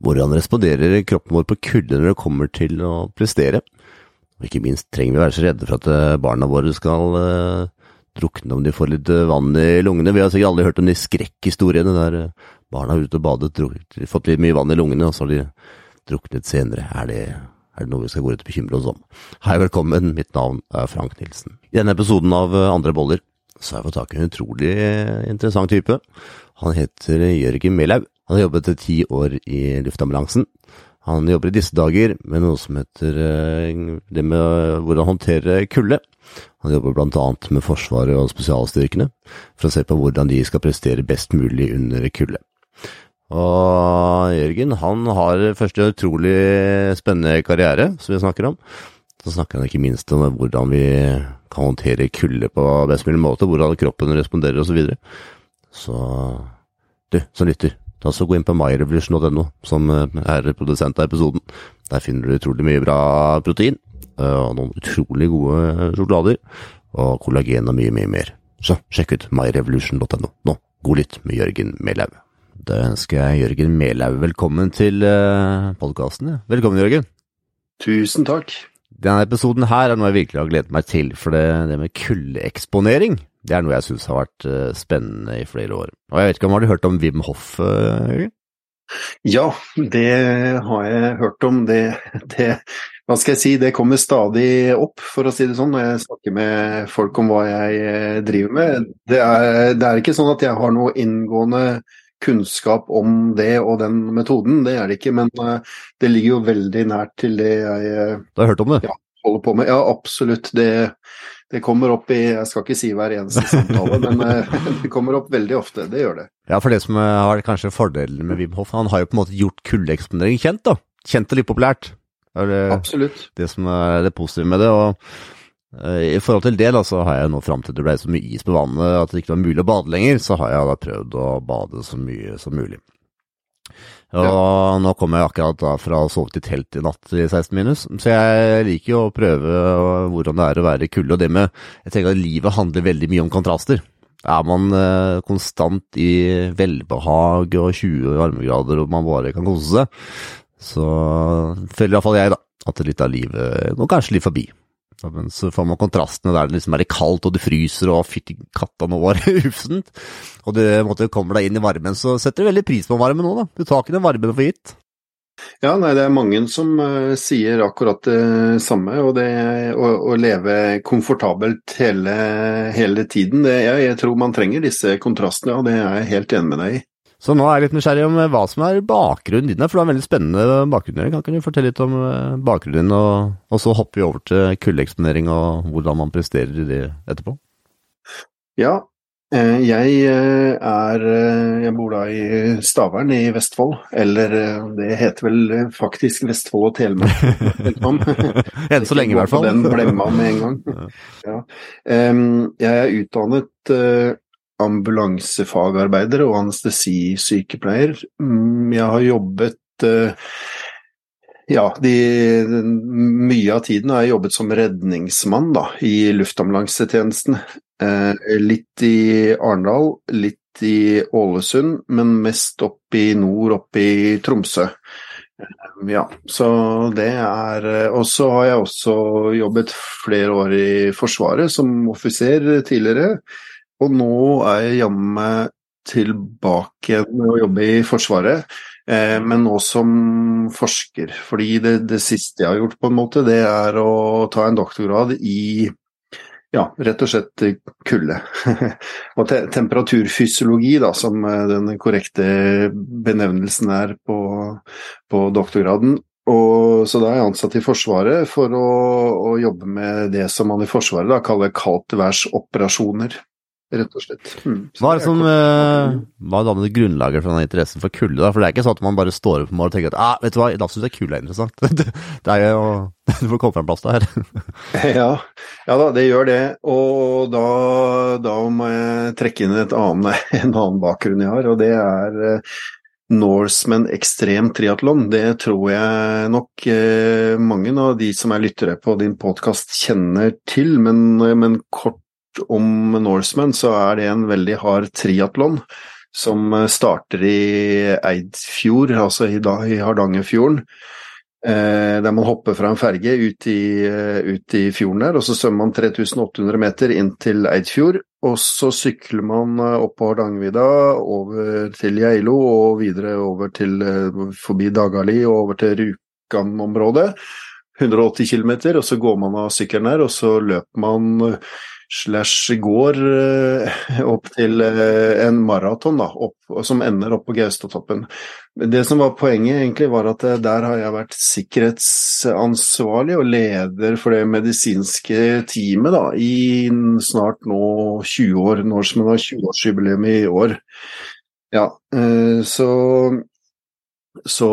Hvordan responderer kroppen vår på kulde når det kommer til å prestere? Og ikke minst trenger vi å være så redde for at eh, barna våre skal eh, drukne om de får litt uh, vann i lungene. Vi har sikkert alle hørt om de skrekkhistoriene der uh, barna har ute og badet, drukket, fått litt mye vann i lungene, og så har de druknet senere. Er det, er det noe vi skal gå ut og bekymre oss om? Hei, velkommen. Mitt navn er Frank Nilsen. I denne episoden av Andre boller så har jeg fått tak i en utrolig interessant type. Han heter Jørgen Melau. Han har jobbet ti år i luftambulansen. Han jobber i disse dager med noe som heter eh, det med hvordan håndtere kulde. Han jobber bl.a. med Forsvaret og spesialstyrkene, for å se på hvordan de skal prestere best mulig under kulde. Og Jørgen han har først en utrolig spennende karriere, som vi snakker om. Så snakker han ikke minst om hvordan vi kan håndtere kulde på best mulig måte, hvordan kroppen responderer osv. Så, så du som lytter, Ta så Gå inn på myrevolution.no, som eh, er produsent av episoden. Der finner du utrolig mye bra protein, eh, og noen utrolig gode sjokolader, og kollagen og mye, mye mer. Så sjekk ut myrevolution.no. Nå, god lytt med Jørgen Melhaug. Da ønsker jeg Jørgen Melhaug velkommen til eh, podkasten. Velkommen, Jørgen. Tusen takk. Denne episoden her er noe jeg virkelig har gledet meg til, for det, det med kuldeeksponering det er noe jeg syns har vært uh, spennende i flere år. Og jeg vet ikke om Har du hørt om Wim Hoff, uh, Ja, det har jeg hørt om. Det, det, hva skal jeg si, det kommer stadig opp, for å si det sånn, når jeg snakker med folk om hva jeg eh, driver med. Det er, det er ikke sånn at jeg har noe inngående kunnskap om det og den metoden, det er det ikke. Men det ligger jo veldig nært til det jeg Du har hørt om det? Ja, holder på med. Ja, absolutt. Det, det kommer opp i Jeg skal ikke si hver eneste samtale, men eh, det kommer opp veldig ofte. Det gjør det. Ja, for det som har kanskje fordelen med Wim Hoff, han har jo på en måte gjort kuldeeksponering kjent, da. Kjent og litt populært. Det er det, Absolutt. Det som er det positive med det. og uh, I forhold til det, da, så har jeg nå fram til det ble så mye is på vannet at det ikke var mulig å bade lenger, så har jeg da prøvd å bade så mye som mulig. Og ja. nå kommer jeg akkurat da fra å ha sovet i telt i natt i 16 minus, så jeg liker jo å prøve hvordan det er å være i kulde. Og det med Jeg tenker at livet handler veldig mye om kontraster. Er man eh, konstant i velbehag og 20 varmegrader og man bare kan kose seg, så føler iallfall jeg da at litt av livet går kanskje litt forbi. Så får man kontrastene der det liksom er kaldt og det fryser og fytti katta nå var ufsent. Og du måtte, kommer deg inn i varmen, så setter du veldig pris på varmen nå, da. Du tar ikke den varmen for gitt. Ja, nei, det er mange som uh, sier akkurat det samme. Og det å, å leve komfortabelt hele, hele tiden, det, jeg, jeg tror man trenger disse kontrastene, og det er jeg helt enig med deg i. Så nå er jeg litt nysgjerrig om hva som er bakgrunnen din, for du har en veldig spennende bakgrunn. Kan, du fortelle litt om eh, bakgrunnen din, og, og så hopper vi over til kuldeeksponering og hvordan man presterer i det etterpå? Ja, eh, jeg eh, er Jeg bor da i Stavern i Vestfold. Eller det heter vel faktisk Vestfold og Telemark. Enn så lenge, i hvert fall. Den blemma med en gang. Ja. Jeg er utdannet ambulansefagarbeider og anestesisykepleier. Mm, jeg har jobbet eh, ja, de, mye av tiden har jeg jobbet som redningsmann da, i luftambulansetjenesten. Eh, litt i Arendal, litt i Ålesund, men mest opp i nord, opp i Tromsø. Eh, ja, så det er Og så har jeg også jobbet flere år i Forsvaret som offiser tidligere. Og nå er jeg jammen meg tilbake med å jobbe i Forsvaret, eh, men nå som forsker. Fordi det, det, siste jeg har gjort, på en måte, det er å ta en doktorgrad i ja, rett og slett kulde. og te temperaturfysiologi, da, som eh, den korrekte benevnelsen er på, på doktorgraden. Og, så da er jeg ansatt i Forsvaret for å, å, jobbe med det som man i Forsvaret da, kaller kaldtværsoperasjoner rett og slett. Mm. Hva er det som uh, hva dannet grunnlaget for denne interessen for kulde? da? For det er ikke sånn at man bare står opp og tenker at ah, vet du hva, i dag syns jeg kulde er interessant. det er jo Du får komme fra en plass der. ja. ja da, det gjør det. Og da, da må jeg trekke inn annet, en annen bakgrunn jeg har, og det er uh, Norseman ekstrem triatlon. Det tror jeg nok eh, mange av de som er lyttere på din podkast kjenner til, men, men kort om Norseman, så er det en veldig hard triatlon som starter i Eidfjord, altså i, i Hardangerfjorden. Eh, der man hopper fra en ferge ut i, ut i fjorden der, og så svømmer man 3800 meter inn til Eidfjord. Og så sykler man opp på Hardangervidda, over til Geilo og videre over til forbi Dagali og over til Rjukan-området. 180 km, og så går man av sykkelen der, og så løper man slash går opp til en maraton, da, opp, som ender opp på Gaustatoppen. Det som var poenget, egentlig, var at der har jeg vært sikkerhetsansvarlig og leder for det medisinske teamet da, i snart nå 20 år, når som har 20-årsjubileum i år. Ja, så, så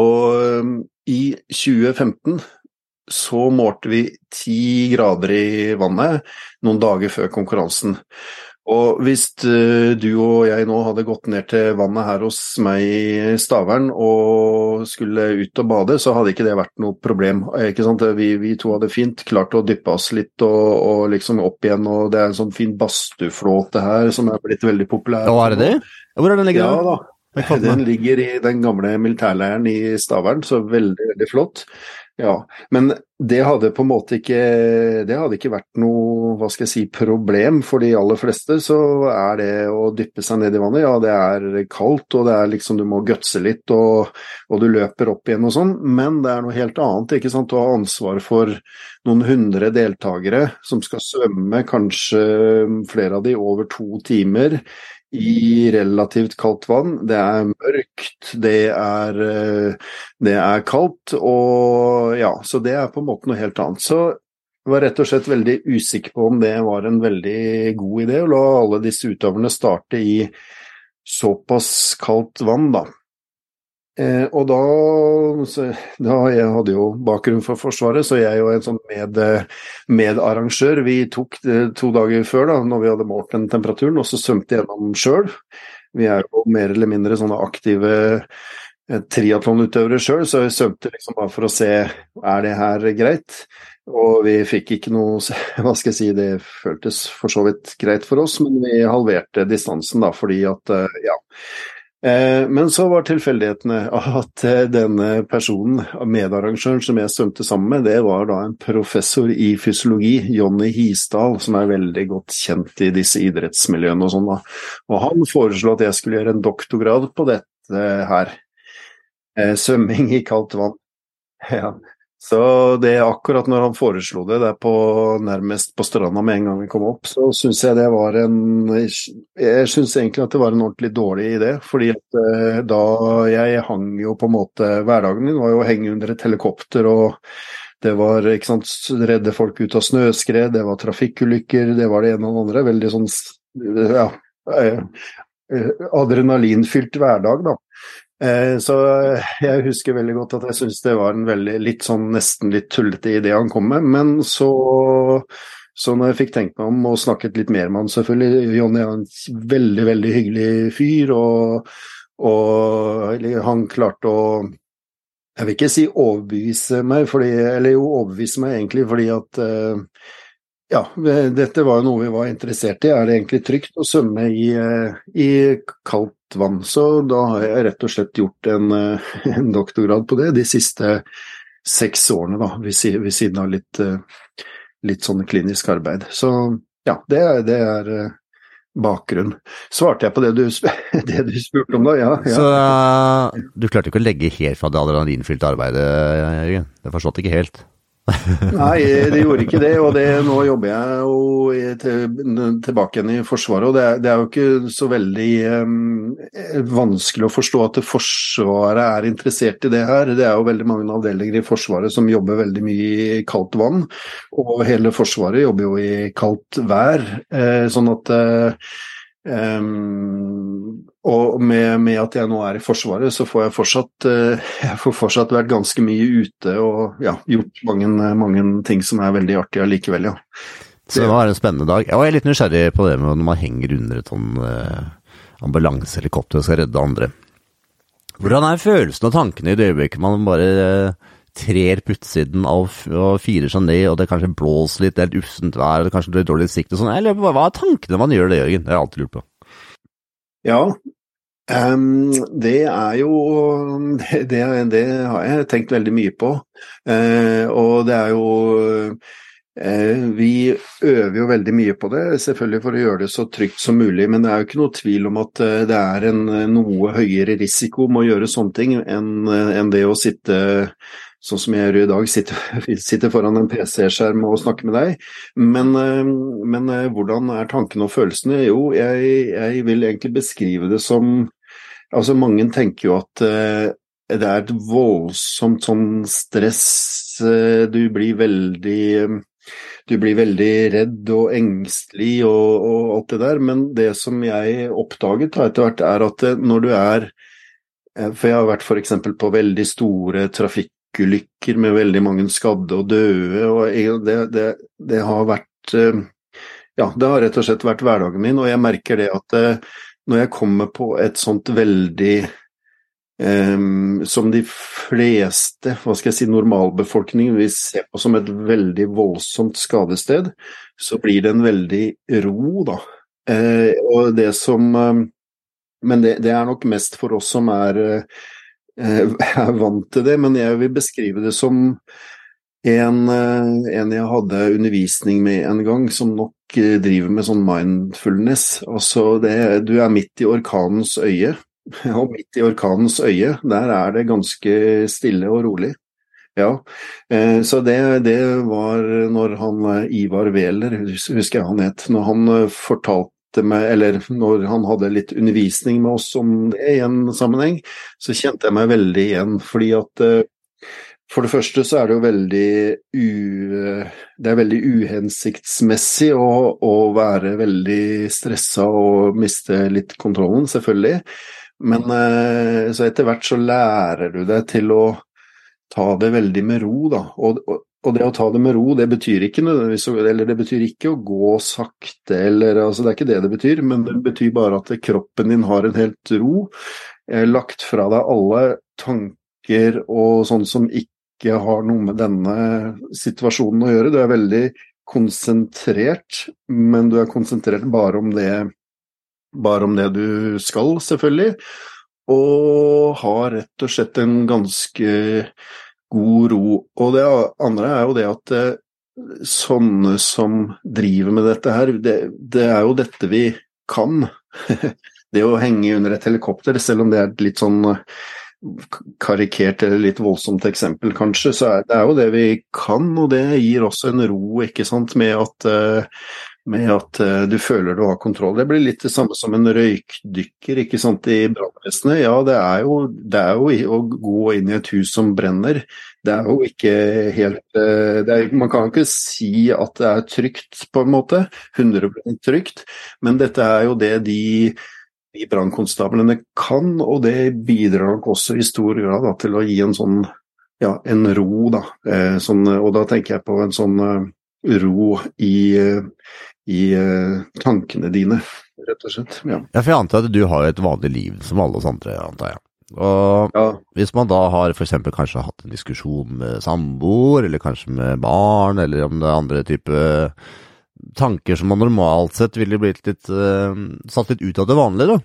i 2015 så målte vi ti grader i vannet noen dager før konkurransen. Og hvis du og jeg nå hadde gått ned til vannet her hos meg i Stavern og skulle ut og bade, så hadde ikke det vært noe problem. Vi, vi, to hadde fint klart å dyppe oss litt og, og, liksom opp igjen, og det er en sånn fin badstueflåte her som er blitt veldig populær. Og er det det? Hvor er den ligger? Ja da. Den ligger i den gamle militærleiren i Stavern, så veldig, veldig flott. Ja, men det hadde på en måte ikke Det hadde ikke vært noe hva skal jeg si, problem for de aller fleste. Så er det å dyppe seg ned i vannet, ja det er kaldt og det er liksom du må gutse litt og, og du løper opp igjen og sånn, men det er noe helt annet. ikke sant, Å ha ansvar for noen hundre deltakere som skal svømme, kanskje flere av de over to timer i relativt kaldt vann. Det er mørkt, det er, det er kaldt, og ja, så det er på en måte noe helt annet. Så jeg var rett og slett veldig usikker på om det var en veldig god idé å la alle disse utøverne starte i såpass kaldt vann, da. Eh, og da, så, da Jeg hadde jo bakgrunn for Forsvaret, så jeg og en sånn med, medarrangør Vi tok det to dager før, da når vi hadde målt den temperaturen, og så svømte gjennom sjøl. Vi er jo mer eller mindre sånne aktive eh, triatlonutøvere sjøl, så vi svømte liksom bare for å se er det her greit. Og vi fikk ikke noe Hva skal jeg si, det føltes for så vidt greit for oss, men vi halverte distansen da fordi at, eh, ja Eh, men så var tilfeldighetene at eh, denne personen, medarrangøren som jeg svømte sammen med, det var da en professor i fysiologi, Jonny Hisdal, som er veldig godt kjent i disse idrettsmiljøene og sånn. Og han foreslo at jeg skulle gjøre en doktorgrad på dette her. Eh, svømming i kaldt vann. Ja. Så det akkurat når han foreslo det der på, nærmest på stranda med en gang vi kom opp, så syns jeg det var en Jeg syns egentlig at det var en ordentlig dårlig idé. Fordi at eh, da jeg hang jo på en måte Hverdagen min var jo å henge under et helikopter og det var ikke sant, redde folk ut av snøskred, det var trafikkulykker, det var det ene og det andre. Veldig sånn ja, eh, eh, adrenalinfylt hverdag, da. Eh, så jeg husker veldig godt at jeg syntes det var en veldig litt sånn nesten litt tullete idé han kom med, men så så når jeg fikk tenkt meg om og snakket litt mer med han, selvfølgelig Jonny er en veldig, veldig hyggelig fyr, og, og han klarte å Jeg vil ikke si overbevise meg, fordi, eller jo, overbevise meg egentlig fordi at uh, ja, dette var jo noe vi var interessert i. Er det egentlig trygt å svømme i, eh, i kaldt vann? Så da har jeg rett og slett gjort en, eh, en doktorgrad på det de siste seks årene, da, ved, siden av litt, eh, litt sånn klinisk arbeid. Så ja, det, det er bakgrunn. Svarte jeg på det du, det du, spurte om da? Ja. ja. Så du klarte ikke å legge helt fra det adrenalinfylte arbeidet, Jørgen? Det forstått ikke helt? Nei, det gjorde ikke det. Og det, nå jobber jeg jo til, tilbake igjen i Forsvaret. Og det er, det er jo ikke så veldig um, vanskelig å forstå at Forsvaret er interessert i det her. Det er jo veldig mange avdelinger i Forsvaret som jobber veldig mye i kaldt vann. Og hele Forsvaret jobber jo i kaldt vær. Eh, sånn at eh, Um, og med, med, at jeg nå er i Forsvaret, så får jeg fortsatt, uh, jeg får fortsatt vært ganske mye ute og ja, gjort mange, mange, ting som er veldig artig allikevel, ja. Så det var en spennende dag. Jeg er litt nysgjerrig på det med når man henger under et sånn uh, ambulansehelikopter og skal redde andre. Hvordan er følelsen og tankene i det øyeblikket man bare uh, trer på utsiden og, og firer seg ned, og det kanskje blåser litt, det er ussent vær, det kanskje blir dårlig sikt og sånn. Eller hva er tankene man gjør det, Jørgen? Det har jeg alltid lurt på. Ja, Um, det er jo det, det, det, har jeg tenkt veldig mye på. Uh, og det er jo uh, Vi øver jo veldig mye på det, selvfølgelig for å gjøre det så trygt som mulig. Men det er jo ikke noe tvil om at uh, det er en noe høyere risiko med å gjøre sånne ting enn enn det å sitte sånn som jeg gjør i dag, sitter, sitter foran en PC-skjerm og snakker med deg. Men, men, hvordan er tankene og følelsene? Jo, jeg, jeg, vil egentlig beskrive det som Altså, mange tenker jo at uh, det er et voldsomt sånn stress. Du blir veldig du blir veldig redd og engstelig og, og, alt det der, men det som jeg oppdaget da etter hvert, er at eh, når du er For jeg har vært f.eks. på veldig store trafikkulykker med veldig mange skadde og døde, og det, det, det har vært Ja, det har rett og slett vært hverdagen min, og jeg merker det at når jeg kommer på et sånt veldig um, Som de fleste, hva skal jeg si, normalbefolkningen vil se på som et veldig voldsomt skadested, så blir det en veldig ro, da. Uh, og det som um, Men det, det, er nok mest for oss som er, uh, er vant til det, men jeg vil beskrive det som en, en, jeg hadde undervisning med en gang, som nok driver med sånn mindfulness. Altså det, du er midt i orkanens øye, og midt i orkanens øye, der er det ganske stille og rolig. Ja, eh, så det, det var når han Ivar Wæler, husker jeg han het, når han fortalte meg, eller når han hadde litt undervisning med oss om det i en sammenheng, så kjente jeg meg veldig igjen. Fordi at eh, for det første så er det jo veldig u, Det er veldig uhensiktsmessig å, å være veldig stressa og miste litt kontrollen, selvfølgelig. Men eh, så etter hvert så lærer du deg til å ta det veldig med ro, da. Og, og, og det å ta det med ro, det betyr ikke Eller det betyr ikke å gå sakte, eller altså Det er ikke det det betyr, men det betyr bare at kroppen din har en helt ro. Eh, lagt fra deg alle tanker og sånn som ikke har noe med denne situasjonen å gjøre. Du er veldig konsentrert, men du er konsentrert bare om det, bare om det du skal, selvfølgelig. Og har rett og slett en ganske god ro. Og det andre er jo det at eh, sånne som driver med dette her, det, det er jo dette vi kan. det å henge under et helikopter, selv om det er litt sånn karikert eller litt voldsomt eksempel, kanskje, så er det jo det vi kan, og det gir også en ro, ikke sant, med at, eh, med at eh, du føler du har kontroll. Det blir litt det samme som en røykdykker ikke sant, i brannvesenet. Ja, det er, jo, det er jo å gå inn i et hus som brenner. Det er jo ikke helt eh, er, Man kan ikke si at det er trygt, på en måte. 100 trygt. Men dette er jo det de de brannkonstablene kan, og det bidrar nok også i stor grad da, til å gi en sånn ja, en ro, da. Eh, sånn, og da tenker jeg på en sånn uh, ro i, uh, i uh, tankene dine, rett og slett. Ja. ja, for jeg antar at du har et vanlig liv som alle oss andre, antar jeg. Og ja. hvis man da har f.eks. kanskje hatt en diskusjon med samboer, eller kanskje med barn, eller om det er andre type tanker som man normalt sett ville blitt litt uh, satt litt ut av det vanlige, da.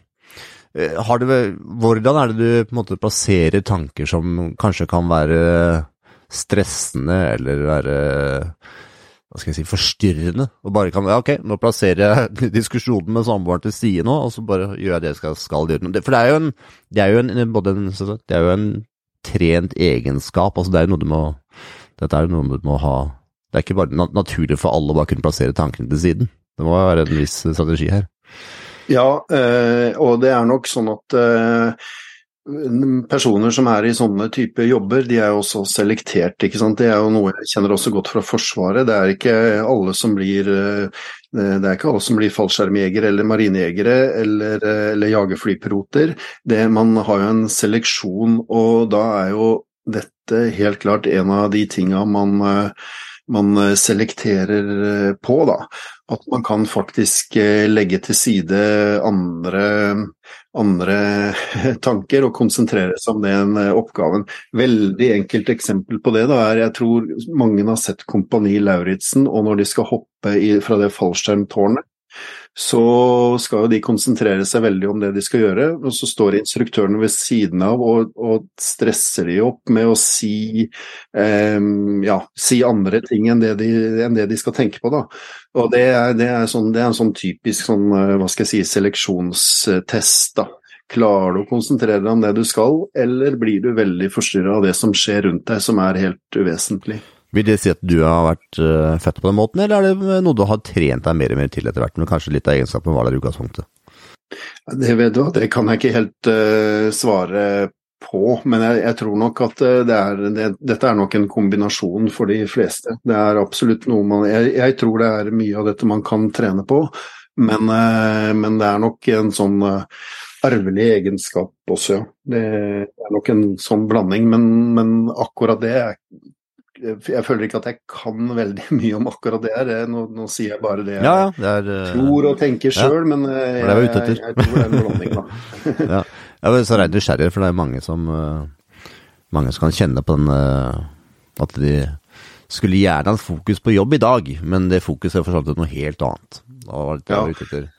Har du, hvordan er det du på en måte plasserer tanker som kanskje kan være stressende eller være hva skal jeg si, forstyrrende, og bare kan ja, ok, nå plasserer jeg diskusjonen med samboeren til side nå, og så bare gjør jeg det jeg skal, gjøre. For det er jo en, det er jo en, både en, det er jo en trent egenskap, altså det er jo noe du må, dette er jo noe du må ha det er ikke bare naturlig for alle å bare kunne plassere tankene til siden. Det må være en viss strategi her. Ja, eh, og det er nok sånn at eh, personer som er i sånne type jobber, de er jo også selektert. ikke sant? Det er jo noe jeg kjenner også godt fra Forsvaret. Det er ikke alle som blir eh, det er ikke alle som blir fallskjermjegere eller marinejegere eller, eller jagerflypiloter. Man har jo en seleksjon, og da er jo dette helt klart en av de tinga man man eh, selekterer eh, på. Da. At man kan faktisk eh, legge til side andre, andre tanker og konsentrere seg om den oppgaven. Veldig enkelt eksempel på det da, er jeg tror mange har sett Kompani Lauritzen, og når de skal hoppe i, fra det fallskjermtårnet, så skal jo de konsentrere seg veldig om det de skal gjøre, og så står instruktørene ved siden av og, og stresser de opp med å si, eh, ja, si andre ting enn det, de, enn det, de, skal tenke på. Da. Og det er, det er, sånn, det er en sånn typisk sånn, eh, hva skal jeg si, seleksjonstest. da. Klarer du å konsentrere deg om det du skal, eller blir du veldig forstyrra av det som skjer rundt deg, som er helt uvesentlig? Vil det si at du har vært uh, født på den måten, eller er det noe du har trent deg mer og mer til etter hvert? Men kanskje litt av egenskapen var der i utgangspunktet? Det vet du, det kan jeg ikke helt uh, svare på, men jeg, jeg, tror nok at eh, det er, det, dette er nok en kombinasjon for de fleste. Det er absolutt noe man jeg, jeg tror det er mye av dette man kan trene på, men, uh, men det er nok en sånn arvelig egenskap også, ja. Det er nok en sånn blanding, men, men akkurat det er jeg føler ikke at jeg kan veldig mye om akkurat det her. Nå, nå sier jeg bare det jeg ja, ja, det er, uh, tror og tenker sjøl, ja, men jeg, jeg, jeg, jeg, tror det er en blanding, da. ja. Jeg er så rent nysgjerrig, for det er mange som, mange som kan kjenne på den at de skulle gjerne hatt fokus på jobb i dag, men det fokuset er for så vidt noe helt annet. Da var det, ja. ute etter.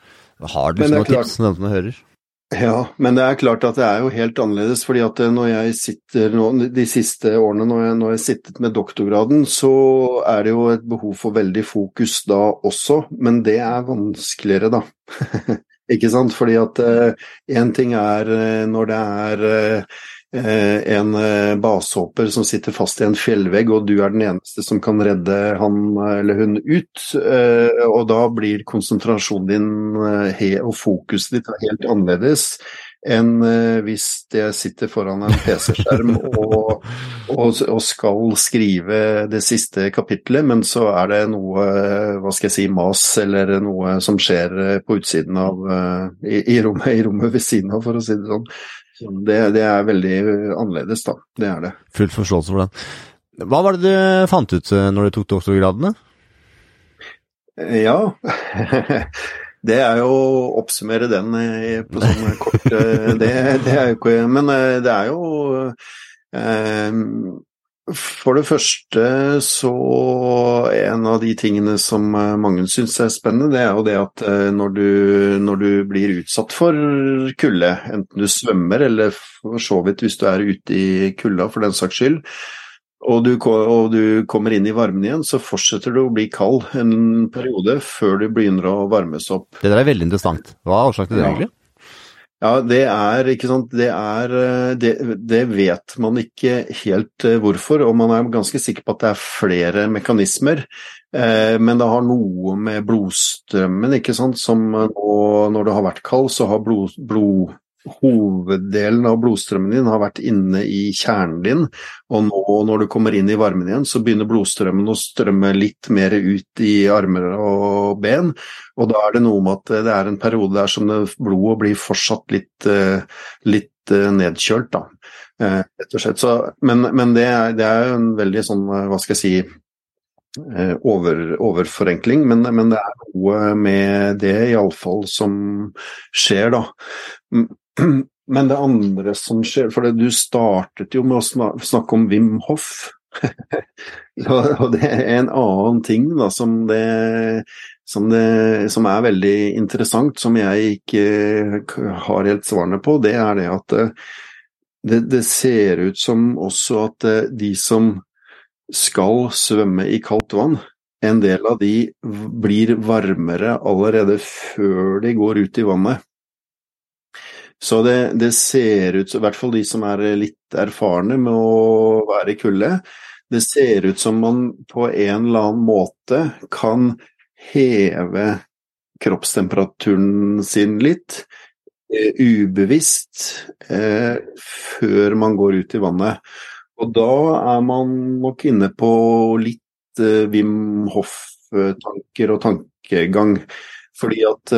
Har du noen tips til dem som hører? Ja, men det er klart at det er jo helt annerledes. fordi at når jeg sitter nå, De siste årene når jeg, når jeg sittet med doktorgraden, så er det jo et behov for veldig fokus da også, men det er vanskeligere, da. Ikke sant? Fordi at én uh, ting er uh, når det er Eh, en eh, basehopper som sitter fast i en fjellvegg, og du er den eneste som kan redde han eller hun ut. Eh, og da blir konsentrasjonen din og fokuset ditt helt annerledes enn hvis jeg sitter foran en PC-skjerm og, og, og, skal skrive det siste kapitlet, men så er det noe hva skal jeg si, mas eller noe som skjer på utsiden av i, i, rommet, i rommet ved siden av, for å si det sånn. Det, det, er veldig annerledes, da. Det er det. Full forståelse for den. Hva var det du fant ut eh, når du tok doktorgradene? Ja Det er jo å oppsummere den på sånn kort det, det, er jo ikke Men eh, det er jo eh, for det første så En av de tingene som eh, mange syns er spennende, det er jo det at eh, når du, når du blir utsatt for kulde, enten du svømmer eller for så vidt hvis du er ute i kulda for den saks skyld, og du, og du, kommer inn i varmen igjen, så fortsetter du å bli kald en periode før du begynner å varmes opp. Det der er veldig interessant. Hva er årsaken til det, egentlig? Ja, det er ikke sant Det, er, eh, det, det vet man ikke helt eh, hvorfor, og man er ganske sikker på at det er flere mekanismer. Eh, men det har noe med blodstrømmen, ikke sant, som nå, når det har vært kald, så har blod, blod hoveddelen av blodstrømmen din har vært inne i kjernen din, og nå når du kommer inn i varmen igjen, så begynner blodstrømmen å strømme litt mer ut i armer og ben, og da er det noe med at det er en periode der som blodet blir fortsatt litt, eh, litt eh, nedkjølt, da, eh, rett og slett. Så, men, men det, er, det er en veldig sånn, hva skal jeg si, over, overforenkling, men, men, det er noe med det iallfall som skjer, da. Men det andre som skjer For du startet jo med å snakke om Wim Hoff. og det er en annen ting da, som, det, som, det, som, er veldig interessant, som jeg ikke har helt svarene på, det er det at eh, det, det ser ut som også at eh, de som skal svømme i kaldt vann, en del av de blir varmere allerede før de går ut i vannet. Så det, det, ser ut i hvert fall de som er litt erfarne med å være i kulde, det ser ut som man på en eller annen måte kan heve kroppstemperaturen sin litt, uh, ubevisst, uh, før man går ut i vannet. Og da er man nok inne på litt uh, Wim Hoff-tanker og tankegang. Fordi at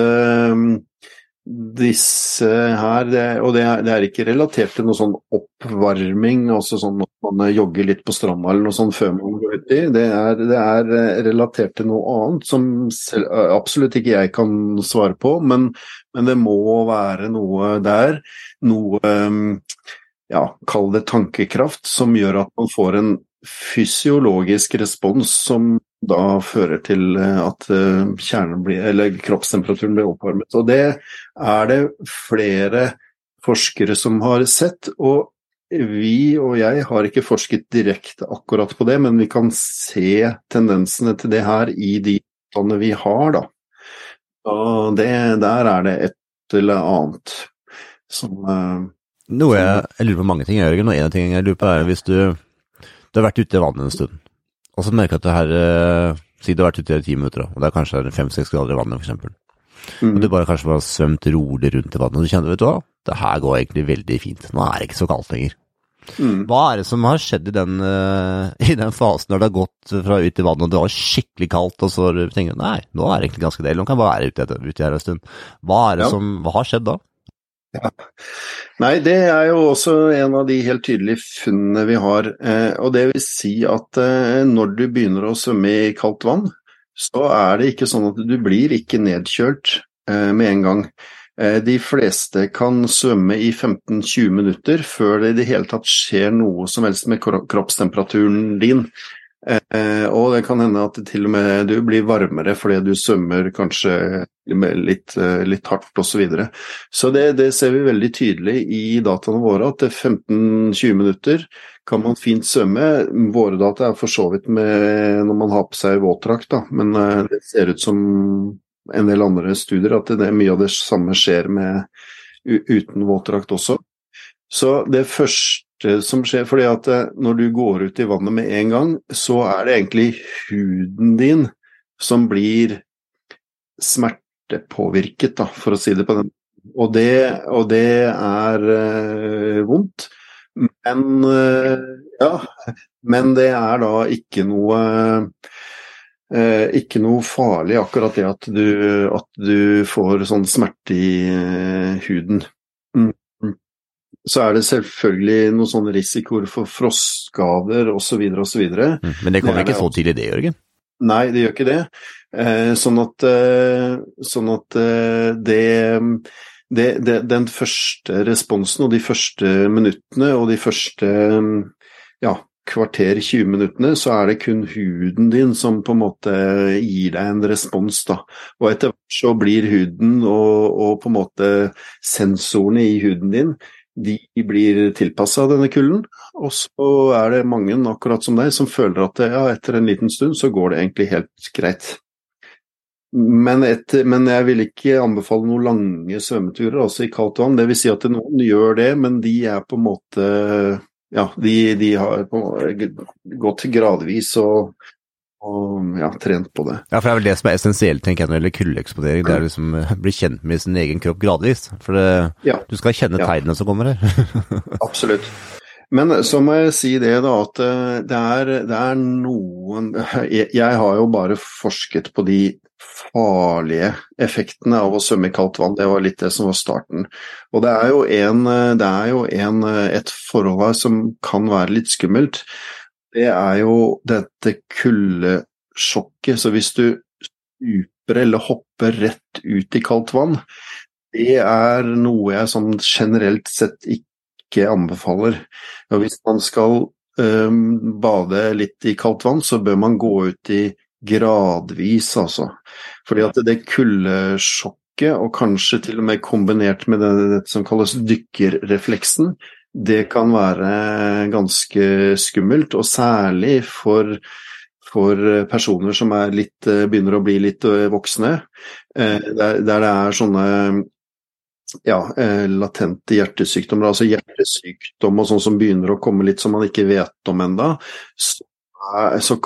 disse her, det, og det er, det er, ikke relatert til noe sånn oppvarming, altså sånn at man jogger litt på stranda eller noe sånt før man går uti. Det, det er relatert til noe annet som selv, absolutt ikke jeg kan svare på, men, men, det må være noe der, noe ja, kall det tankekraft, som gjør at man får en fysiologisk respons som da fører til at blir, kroppstemperaturen blir oppvarmet. Og det er det flere forskere som har sett. og vi og jeg har ikke forsket direkte akkurat på det, men vi kan se tendensene til det her i de dataene vi har, da. Og det, der er det et eller annet som uh, Noe jeg, jeg, lurer på mange ting, Jørgen, og en ting jeg lurer på er hvis du, du har vært ute i vannet en stund, og så merker jeg at det her uh, Si du har vært ute i ti minutter, og det er kanskje fem-seks grader i vannet, f.eks. Mm. Og du bare kanskje bare har svømt rolig rundt i vannet, og du kjenner vet du hva, det her går egentlig veldig fint. Nå er det ikke så kaldt lenger. Mm. Hva er det som har skjedd i den, uh, i den fasen når det har gått fra ut i vannet og det var skikkelig kaldt, og så tenker du nei, nå er det egentlig ganske deilig, nå kan jeg bare være ute, ute her en stund. Hva er det ja. som, hva har skjedd da? Ja. Nei, det er jo også en av de helt tydelige funnene vi har. Eh, og det vil si at eh, når du begynner å svømme i kaldt vann, så er det ikke sånn at du blir ikke nedkjølt eh, med en gang. De fleste kan svømme i 15-20 minutter før det i det hele tatt skjer noe som helst med kroppstemperaturen din. Og det kan hende at til og med du blir varmere fordi du svømmer kanskje litt, eh, litt hardt osv. Så, videre. så det, det, ser vi veldig tydelig i dataene våre, at 15-20 minutter kan man fint svømme. Våre data er for så vidt med når man har på seg våtdrakt, men det ser ut som en del andre studier at det, mye av det samme skjer med, uten våtdrakt også. Så det første som skjer, fordi at eh, når du går ut i vannet med en gang, så er det egentlig huden din som blir smertepåvirket, da, for å si det på den og det, og det er øh, vondt. Men øh, ja, men det er da ikke noe øh, ikke noe farlig akkurat det at du, at du får sånn smerte i huden. Mm. Så er det selvfølgelig noen sånne risikoer for frostskader osv. osv. Mm. Men det kommer ikke så tidlig det, Jørgen? Nei, det gjør ikke det. Eh, sånn at, eh, sånn at eh, det, det, det, Den første responsen og de første minuttene og de første ja, kvarter, 20 minuttene, så er det kun huden din som på en måte gir deg en respons. da. Og etter hvert så blir huden og, og, på en måte sensorene i huden din de blir tilpassa denne kulden. Og så er det mange, akkurat som deg, som føler at ja, etter en liten stund så går det egentlig helt greit. Men, et, men, jeg vil ikke anbefale noen lange svømmeturer, altså i kaldt vann. Det vil si at noen gjør det, men de er på en måte ja, de, de har gått gradvis og, og ja, trent på det. Ja, for det er vel det som er essensielt tenker jeg, når det gjelder kuldeeksponering. Det er liksom bli kjent med sin egen kropp gradvis. For det, ja. du skal kjenne tegnene som kommer her. Absolutt. Men så må jeg si det, da, at eh, det er, det er noen jeg, har jo bare forsket på de farlige effektene av å svømme i kaldt vann. Det var litt det som var starten. Og det er jo, en, det er jo en, et forhold her som kan være litt skummelt. Det er jo dette kuldesjokket. Så hvis du stuper eller hopper rett ut i kaldt vann, det er noe jeg sånn generelt sett ikke anbefaler. Og hvis man skal um, bade litt i kaldt vann, så bør man gå ut i gradvis, altså. Fordi at det kuldesjokket, og kanskje til og med kombinert med det, som kalles dykkerrefleksen, det kan være ganske skummelt, og særlig for, for personer som litt, begynner å bli litt eh, voksne, eh, der det er sånne ja, eh, latente hjertesykdommer, altså hjertesykdom og sånn som begynner å komme litt som man ikke vet om så så,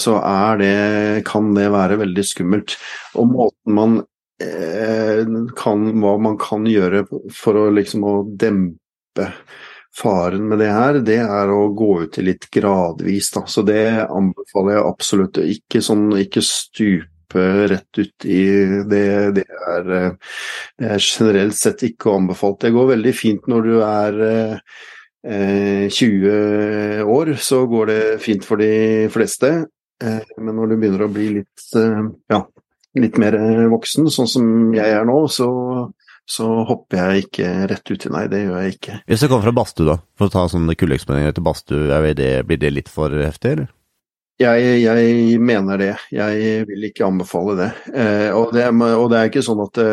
så det, kan det være veldig skummelt. Og måten man eh, kan, hva man kan gjøre for å liksom å dempe faren med det her, det er å gå ut i litt gradvis, da. Så det anbefaler jeg absolutt. Ikke sånn, ikke stupe rett ut i det. Det er, eh, det er generelt sett ikke anbefalt. Det går veldig fint når du er eh, 20 eh, år, så går det fint for de fleste. Eh, men når du begynner å bli litt, eh, ja, litt mer voksen, sånn som jeg er nå, så, så hopper jeg ikke rett uti. Nei, det gjør jeg ikke. Hvis du kommer fra badstue, da, for å ta sånne kuldeeksponeringer til badstue, blir det litt for heftig, eller? Jeg, jeg, mener det. Jeg vil ikke anbefale det. Eh, og, det og, det er ikke sånn at det,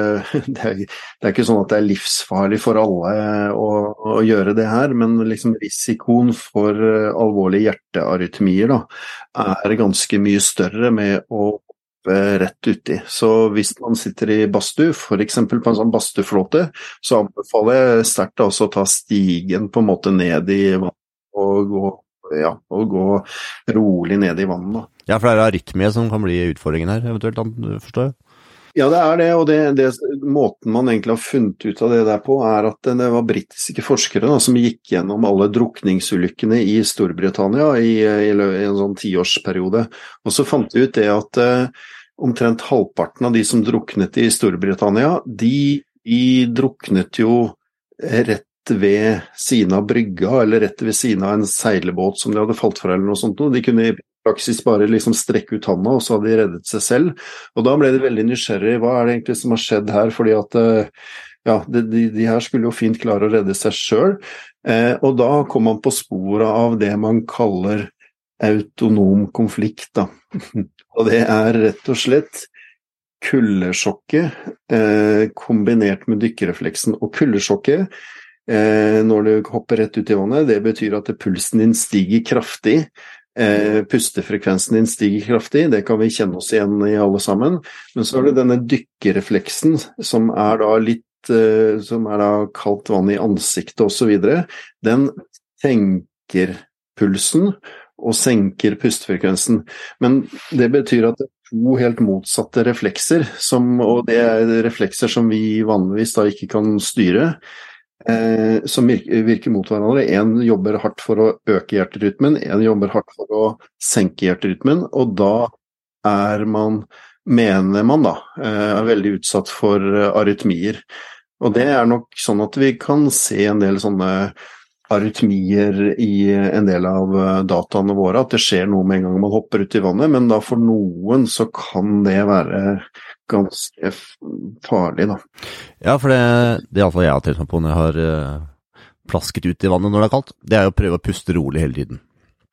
er, det, er, sånn at det er livsfarlig for alle å, å gjøre det her, men liksom risikoen for alvorlige hjertearytmier da, er ganske mye større med å rett uti. Så hvis man sitter i badstue, f.eks. på en sånn badstueflåte, så anbefaler jeg sterkt å ta stigen på en måte ned i vannet og gå ja, å gå rolig ned i vannet. Ja, for det er arytmie som kan bli utfordringen her, eventuelt, forstår jeg? Ja, det er det, og det, det, måten man egentlig har funnet ut av det der på, er at det var britiske forskere da, som gikk gjennom alle drukningsulykkene i Storbritannia i, i, i en sånn tiårsperiode. Og så fant de ut det at eh, omtrent halvparten av de som druknet i Storbritannia, de, de druknet jo rett ved siden av brygga, eller rett ved siden av en seilbåt som de hadde falt fra, eller noe sånt. De kunne i praksis bare liksom strekke ut handa, og så hadde de reddet seg selv. Og da ble de veldig nysgjerrig. Hva er det egentlig som har skjedd her? Fordi at eh, ja, de, de her skulle jo fint klare å redde seg sjøl. Eh, og da kom man på sporet av det man kaller autonom konflikt, da. og det er rett og slett kuldesjokket eh, kombinert med dykkerefleksen. Og kuldesjokket når du hopper rett ut i vannet. Det betyr at pulsen din stiger kraftig. Eh, pustefrekvensen din stiger kraftig, det kan vi kjenne oss igjen i alle sammen. Men så er det denne dykkerrefleksen som er da litt eh, som er da kaldt vann i ansiktet osv. Den senker pulsen og senker pustefrekvensen. Men det betyr at det er to helt motsatte reflekser, som, og det er reflekser som vi vanligvis da ikke kan styre eh, som virker, virker, mot hverandre. Én jobber hardt for å øke hjerterytmen, én jobber hardt for å senke hjerterytmen, og da er man, mener man da, eh, er veldig utsatt for eh, arytmier. Og det er nok sånn at vi kan se en del sånne arytmier i en del av eh, dataene våre, at det skjer noe med en gang man hopper ut i vannet, men da for noen så kan det være ganske farlig, da. Ja, for det, det iallfall jeg har tenkt meg på når jeg har uh, plasket ut i vannet når det er kaldt, det er å prøve å puste rolig hele tiden.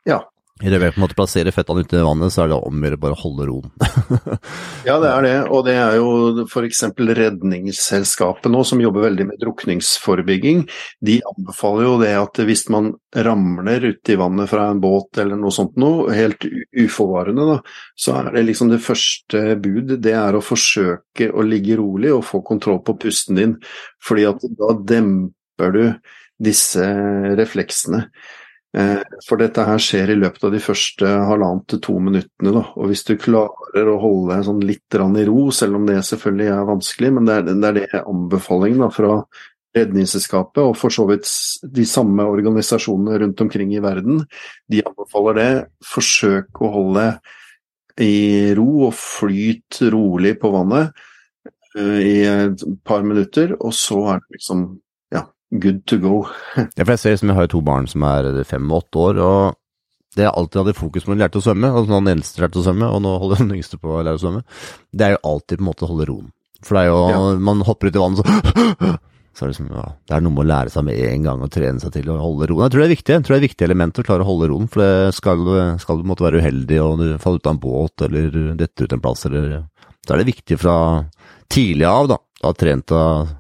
Ja, en måte plasserer føttene ute i vannet, så er det om å gjøre bare å holde roen. ja, det er det. Og det er jo f.eks. Redningsselskapet nå, som jobber veldig med drukningsforebygging. De anbefaler jo det at hvis man ramler uti vannet fra en båt eller noe sånt noe, helt uforvarende, da, så er det liksom det første bud, det er å forsøke å ligge rolig og få kontroll på pusten din. Fordi at da demper du disse refleksene. Eh, for dette her skjer i løpet av de første halvannet til to minuttene. Da. Og hvis du klarer å holde deg sånn litt i ro, selv om det selvfølgelig er vanskelig, men det er det, er det anbefalingen da, fra Redningsselskapet og for så vidt de samme organisasjonene rundt omkring i verden, de anbefaler det. Forsøk å holde i ro og flyt rolig på vannet eh, i et par minutter, og så er det liksom good to go. ja, for jeg ser som jeg har to barn som er fem og åtte år, og det jeg alltid hadde fokus på når de lærte å svømme, altså når den eldste lærte å svømme, og nå holder den yngste på å lære å svømme, det er jo alltid på en måte å holde roen. For det er jo, ja. man hopper ut i vannet så så er det, som, ja, det er noe med å lære seg med en gang og trene seg til å holde roen. Jeg tror det er viktig jeg tror det er et viktig element å klare å holde roen. For det skal, skal du måtte være uheldig og du faller ut av en båt eller detter ut en plass, eller, så er det viktig fra tidlig av da, å ha trent av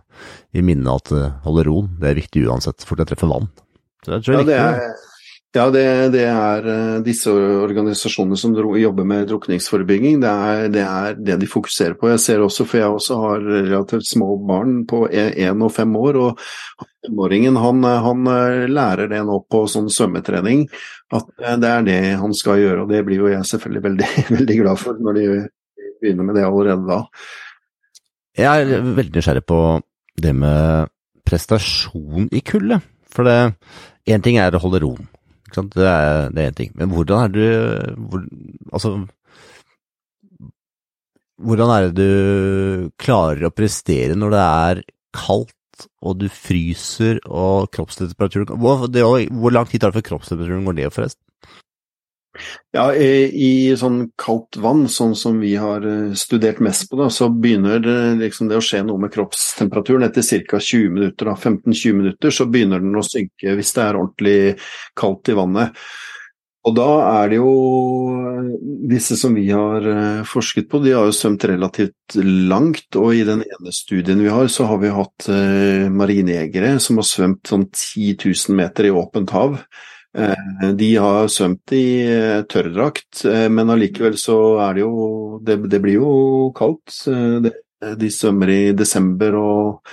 i minne at holde roen. Det er viktig uansett, for det treffer vann. Så det tror jeg ja, er. Ja, det, det er uh, disse organisasjonene som jobber med drukningsforebygging. Det er, det er, det de fokuserer på. Jeg ser også, for jeg også har relativt små barn på én og fem år. og Femåringen han, han, eh, lærer det nå på sånn svømmetrening, at det er det han skal gjøre. Og det blir jo jeg selvfølgelig veldig, veldig glad for når de begynner med det allerede da. Jeg er veldig nysgjerrig på det med prestasjon i kulde. For det én ting er å holde roen, det er én ting. Men hvordan er du hvor, Altså Hvordan er det du klarer å prestere når det er kaldt og du fryser og kroppstemperaturen hvor, hvor lang tid tar det før kroppstemperaturen går ned, forresten? Ja, i sånn kaldt vann, sånn som vi har eh, studert mest på, da, så begynner det, liksom det å skje noe med kroppstemperaturen etter ca. 20 minutter. 15-20 minutter så begynner den å synke hvis det er ordentlig kaldt i vannet. Og da er det jo Disse som vi har eh, forsket på, de har jo svømt relativt langt. Og i den ene studien vi har, så har vi hatt eh, marinejegere som har svømt sånn 10 000 meter i åpent hav. Eh, de har svømt i tørrdrakt, men allikevel så er det jo Det, det blir jo kaldt. De svømmer i desember og,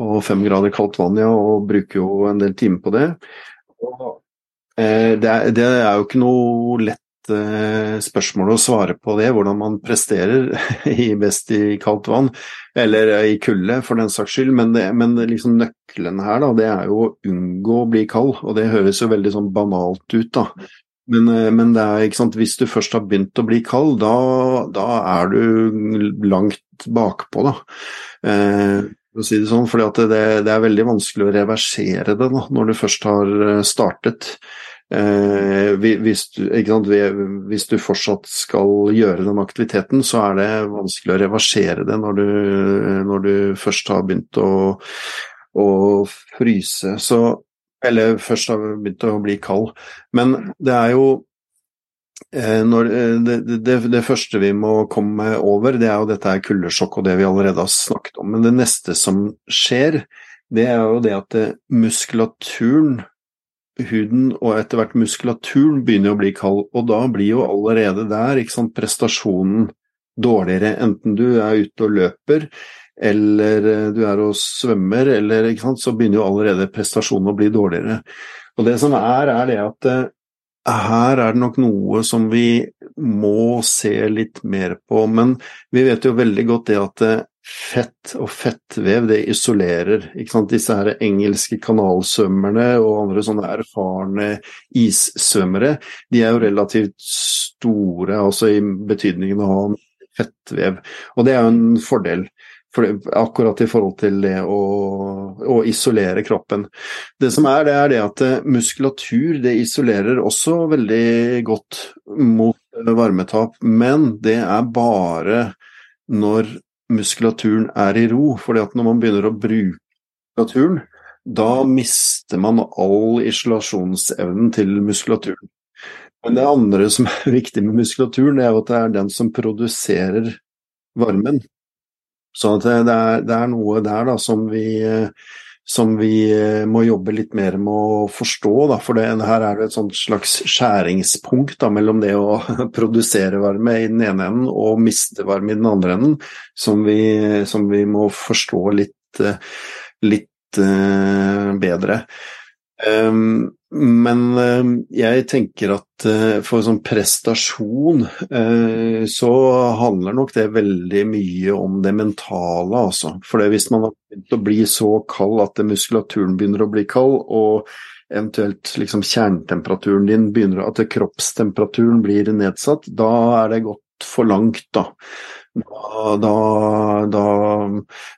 og fem grader kaldt vann, ja, og bruker jo en del timer på det. Eh, det er, det er, jo ikke noe lett eh, spørsmål å svare på det, hvordan man presterer i best i kaldt vann, eller i kulde for den saks skyld, men, det, men liksom nøkkelen her da, det er jo å unngå å bli kald, og det høres jo veldig sånn banalt ut. da. Men, eh, men er, hvis du først har begynt å bli kald, da, da er du langt bakpå. da. Eh, for å si det sånn, fordi det, det, er veldig vanskelig å reversere det da, når du først har startet. Eh, hvis, du, hvis, du, fortsatt skal gjøre den aktiviteten, så er det vanskelig å reversere det når du, når du først har begynt å, å fryse. Så, eller først har begynt å bli kald. Men det er jo eh, når, eh, det, det, det, første vi må komme over, det er jo dette er kuldesjokk og det vi allerede har snakket om. Men det neste som skjer, det er jo det at muskulaturen huden og etter hvert muskulaturen begynner å bli kald, og da blir jo allerede der sant, prestasjonen dårligere, enten du er ute og løper eller eh, du er og svømmer, eller, sant, så begynner jo allerede prestasjonen å bli dårligere. Og det som er, er det at eh, her er det nok noe som vi må se litt mer på, men vi vet jo veldig godt det at eh, fett og fettvev, det isolerer. Disse her engelske kanalsvømmerne og andre sånne erfarne issvømmere, de er jo relativt store, altså i betydningen å ha fettvev. Og det er jo en fordel. For, akkurat i forhold til det å, å, isolere kroppen. Det som er, det er det at eh, muskulatur det isolerer også veldig godt mot varmetap, men det er bare når muskulaturen er i ro. fordi at når man begynner å bruke muskulaturen, da mister man all isolasjonsevnen til muskulaturen. Men det andre som er viktig med muskulaturen, er at det er den som produserer varmen. Så det er, det er noe der da, som vi som vi eh, må jobbe litt mer med å forstå. Da. For det, her er det et slags skjæringspunkt da, mellom det å produsere varme i den ene enden og miste varme i den andre enden, som vi, som vi må forstå litt, eh, litt uh, bedre. Um, men uh, jeg tenker at uh, for sånn prestasjon uh, så handler nok det veldig mye om det mentale, altså. For hvis man har begynt å bli så kald at muskulaturen begynner å bli kald, og eventuelt liksom kjernetemperaturen din begynner at kroppstemperaturen blir nedsatt, da er det gått for langt, da. Da, da, da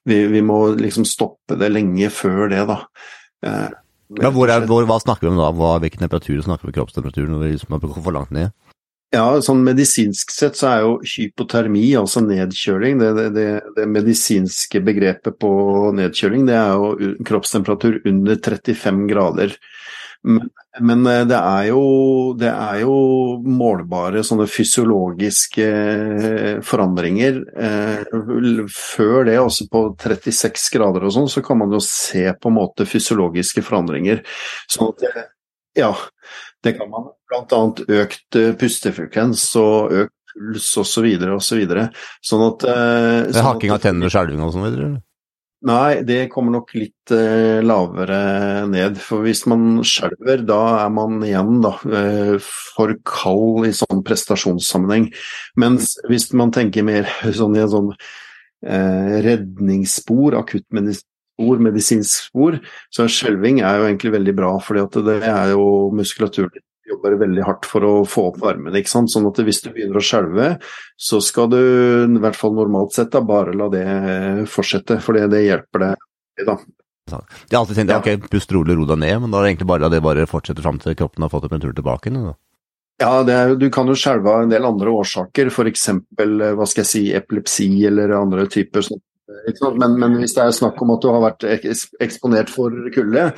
vi, vi, må liksom stoppe det lenge før det, da. Ja, hvor er, hvor, hva snakker vi om da? Hva, hvilken temperatur snakker vi kroppstemperatur når vi liksom har for langt ned? Ja, sånn medisinsk sett så er jo hypotermi, altså nedkjøling, det, det, det, det medisinske begrepet på nedkjøling, det er jo kroppstemperatur under 35 grader. Men, men eh, det, er jo, det, er jo, målbare sånne fysiologiske eh, forandringer. Eh, før det, også på 36 grader og sånn, så kan man jo se på en måte fysiologiske forandringer. Sånn at det, ja, det kan man. Blant annet økt pustefrekvens og økt puls osv. Og så. Sånn at sånn Hakking av tenner og skjelving og sånn videre? Nei, det kommer nok litt eh, lavere ned. For hvis man skjelver, da er man igjen da, eh, for kald i sånn prestasjonssammenheng. Mens hvis man tenker mer sånn i en sånn eh, redningsspor, akuttmedisinspor, medisinsk spor, så skjelving er jo egentlig veldig bra. For det er jo muskulaturen jobber veldig hardt for å få opp varmen. ikke sant? Sånn at hvis du begynner å skjelve, så skal du i hvert fall normalt sett da, bare la det fortsette, for det hjelper deg. da. Jeg har alltid tenkt ja. ok, pust rolig, ro deg ned, men da er det egentlig bare la det bare fortsette fram til kroppen har fått opp en tur tilbake? Da. Ja, er, du kan jo skjelve av en del andre årsaker, f.eks. hva skal jeg si, epilepsi eller andre typer sånn men, men, hvis det er snakk om at du har vært eksponert for kulde,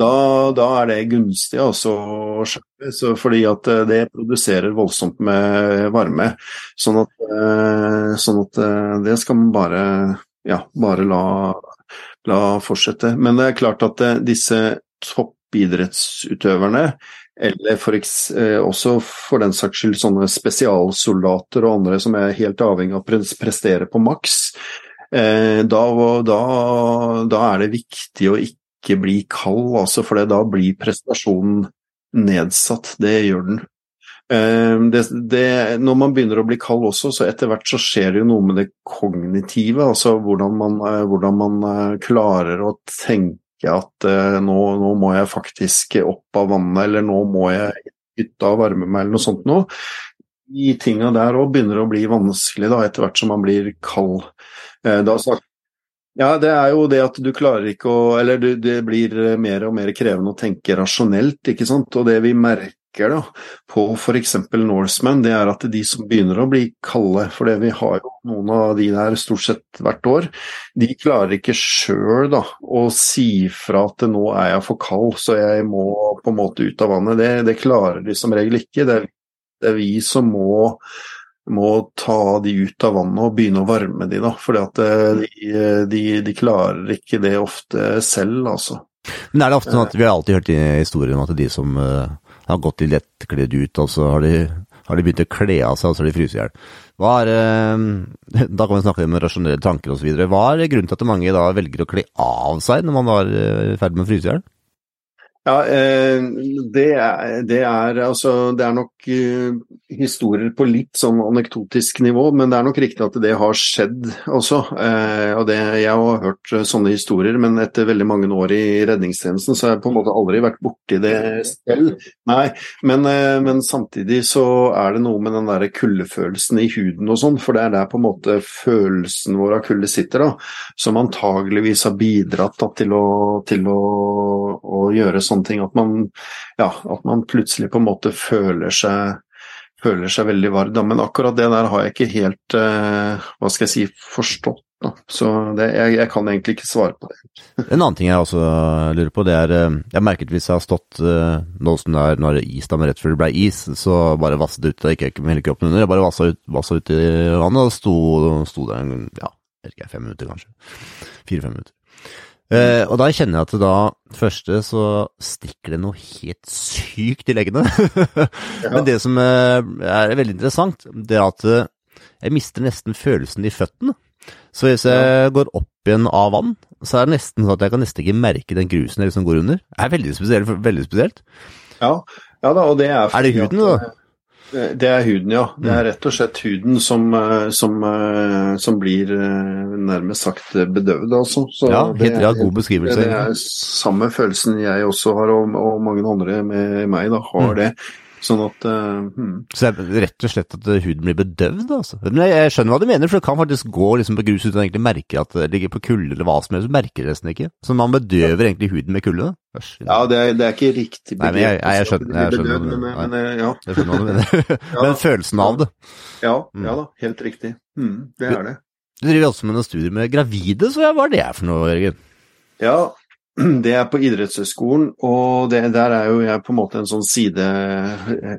da, da, er det gunstig også å skjerpe, fordi at eh, det produserer voldsomt med varme. Sånn at, eh, sånn at eh, det skal man bare, ja, bare la, la, fortsette. Men det er klart at disse toppidrettsutøverne eller for, også for den saks skyld sånne spesialsoldater og andre som er helt avhengig av å prestere på maks. Da, da, da, er det viktig å ikke bli kald, altså, for da blir prestasjonen nedsatt. Det gjør den. Ehm, det, det, når man begynner å bli kald også, så etter hvert så skjer det jo noe med det kognitive. Altså hvordan man, eh, hvordan man eh, klarer å tenke at nå, nå, må jeg faktisk opp av vannet, eller nå må jeg ut av varme meg, eller noe sånt noe. De tinga der òg begynner å bli vanskelig da, etter hvert som man blir kald. Uh, da snakker ja, det er jo det at du klarer ikke å Eller det blir mer og mer krevende å tenke rasjonelt, ikke sant. Og det vi merker da på f.eks. Norseman, det er at de som begynner å bli kalde, for det vi har jo noen av de der stort sett hvert år, de klarer ikke sjøl å si fra at nå er jeg for kald, så jeg må på en måte ut av vannet. Det, det klarer de som regel ikke. Det det er vi som må må ta de ut av vannet og begynne å varme de da, for de, de, de, klarer ikke det ofte selv, altså. Men er det ofte sånn at vi har alltid hørt i historien om at de som uh, har gått i lettkledd ut, og så har de, har de begynt å kle av seg, og så har de fryst i hjel. Uh, da kan vi snakke om rasjonelle tanker osv. Hva er grunnen til at mange da velger å kle av seg når man er i ferd med å fryse i hjel? Ja, eh, det er, det er, altså, det er nok uh, historier på litt sånn anekdotisk nivå, men det er nok riktig at det har skjedd også. Uh, og det, jeg har hørt sånne historier, men etter veldig mange år i redningstjenesten så har jeg på en måte aldri vært borti det selv. Nei, men, men samtidig så er det noe med den der kuldefølelsen i huden og sånn, for det er der på en måte følelsen vår av kulde sitter, da, som antageligvis har bidratt da, til, å, til å, å gjøre sånne ting. At man, ja, at man plutselig på en måte føler seg, føler seg veldig varm. Men akkurat det der har jeg ikke helt uh, hva skal jeg si, forstått. Da. Så det, jeg, jeg, kan egentlig ikke svare på det. en annen ting jeg også lurer på, det er eh, Jeg merket hvis jeg har stått uh, nå som det er, når is, da, men rett før det ble is, så bare vasset det ut. jeg ikke med hele kroppen under, jeg bare vassa ut, vasset ut i vannet og sto, sto der ja, jeg vet ikke, fem minutter kanskje. Fire-fem minutter. Uh, og da kjenner jeg at det da første så stikker det noe helt sykt i leggene. Men det som uh, er veldig interessant, det er at uh, jeg mister nesten følelsen i føttene. Så hvis jeg går opp igjen av vann, så er det nesten sånn at jeg kan nesten ikke merke den grusen jeg liksom går under. Det er veldig spesielt. Veldig spesielt. Ja, ja da, og det er Er det huden, da? Det er huden, ja. Det er mm. rett og slett huden som, eh, som, eh, som blir eh, nærmest sagt bedøvd, altså. Så ja, helt ja, god beskrivelse. Det er samme følelsen jeg også har, og, og mange andre med meg da, har mm. det. Sånn at uh, hmm. Så det er rett og slett at huden blir bedøvd, altså? Men jeg skjønner hva du mener, for det kan faktisk gå liksom på grus uten å egentlig merke at det ligger på kulde eller hva som helst, du merker det nesten ikke. Så man bedøver ja. egentlig huden med kulde? Ja, det er, det er, ikke riktig begrep. Nei, men jeg, jeg, jeg skjønner, jeg skjønner, bedøv, men, men, eh, ja. jeg skjønner hva du mener. men følelsen av det. Ja, mm. ja da, helt riktig. Mm, det er det. Du driver også med noen studier med gravide, så hva er det for noe, Jørgen? Ja, det er på idrettshøyskolen, og det, der er jo jeg på en måte en sånn side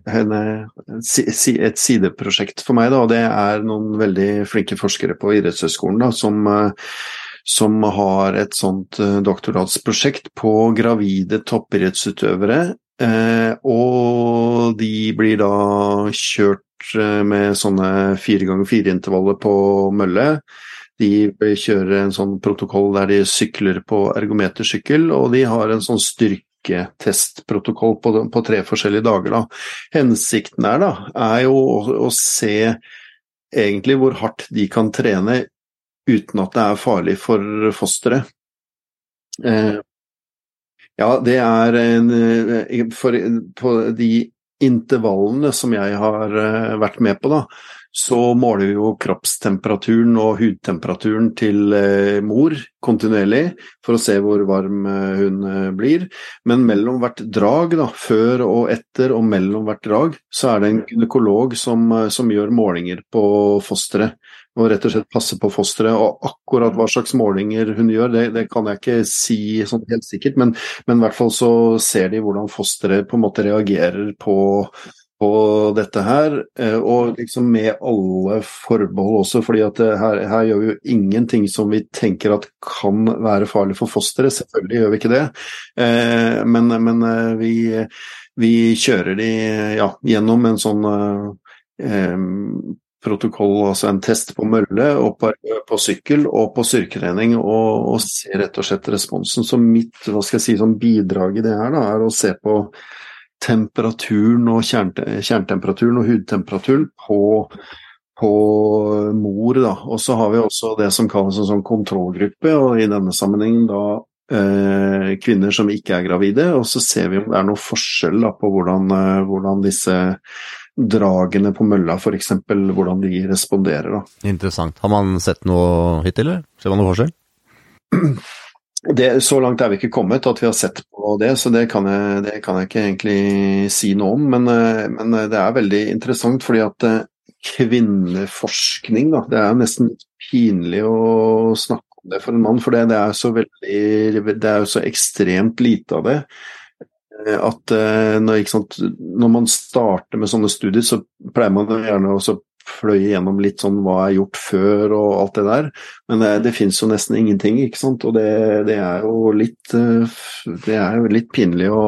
en, Et sideprosjekt for meg, da. Og det er noen veldig flinke forskere på idrettshøyskolen som, som har et sånt doktorgradsprosjekt doktoratsprosjekt på gravide toppidrettsutøvere. Eh, og de blir da kjørt eh, med sånne fire ganger fire-intervaller på mølle de kjører en sånn protokoll der de sykler på ergometersykkel, og de har en sånn styrketestprotokoll på, på tre forskjellige dager. Da. Hensikten er, da, er jo å, å, se egentlig hvor hardt de kan trene uten at det er farlig for fosteret. Eh, ja, det er en eh, For på de intervallene som jeg har eh, vært med på, da, så måler vi jo kroppstemperaturen og hudtemperaturen til eh, mor kontinuerlig for å se hvor varm eh, hun eh, blir. Men mellom hvert drag, da, før og etter og mellom hvert drag, så er det en gynekolog som, som gjør målinger på fosteret. Og rett og slett passe på fosteret. Og akkurat hva slags målinger hun gjør, det, det kan jeg ikke si sånn helt sikkert, men, men, i hvert fall så ser de hvordan fosteret på en måte reagerer på på dette her, eh, og liksom med alle forbehold også, fordi at eh, her, her, gjør vi jo ingenting som vi tenker at kan være farlig for fosteret. Selvfølgelig gjør vi ikke det, eh, men, men vi, vi, kjører de ja, gjennom en sånn protokoll, altså en test på mølle og på, på sykkel og på styrketrening, og, og ser rett og slett responsen. Så mitt hva skal jeg si, sånn bidrag i det her da, er å se på temperaturen og kjernetemperaturen og hudtemperaturen på, på mor. Da. Og så har vi også det som kalles en sånn kontrollgruppe, og i denne sammenhengen da eh, kvinner som ikke er gravide. Og så ser vi om det er noe forskjell da, på hvordan, eh, hvordan, disse dragene på mølla f.eks. hvordan de responderer. Da. Interessant. Har man sett noe hittil, eller? Ser man noe forskjell? Det, så langt er vi ikke kommet at vi har sett på det, så det kan jeg, det kan jeg ikke egentlig si noe om. Men, eh, men, det er veldig interessant fordi at eh, kvinneforskning, da, det er nesten pinlig å snakke om det for en mann, for det, det er så veldig Det er jo så ekstremt lite av det. Eh, at når, når man starter med sånne studier, så pleier man gjerne å fløy gjennom litt sånn hva er gjort før og alt det der. Men det, det fins jo nesten ingenting, ikke sant. Og det, det, er jo litt eh, Det er jo litt pinlig å,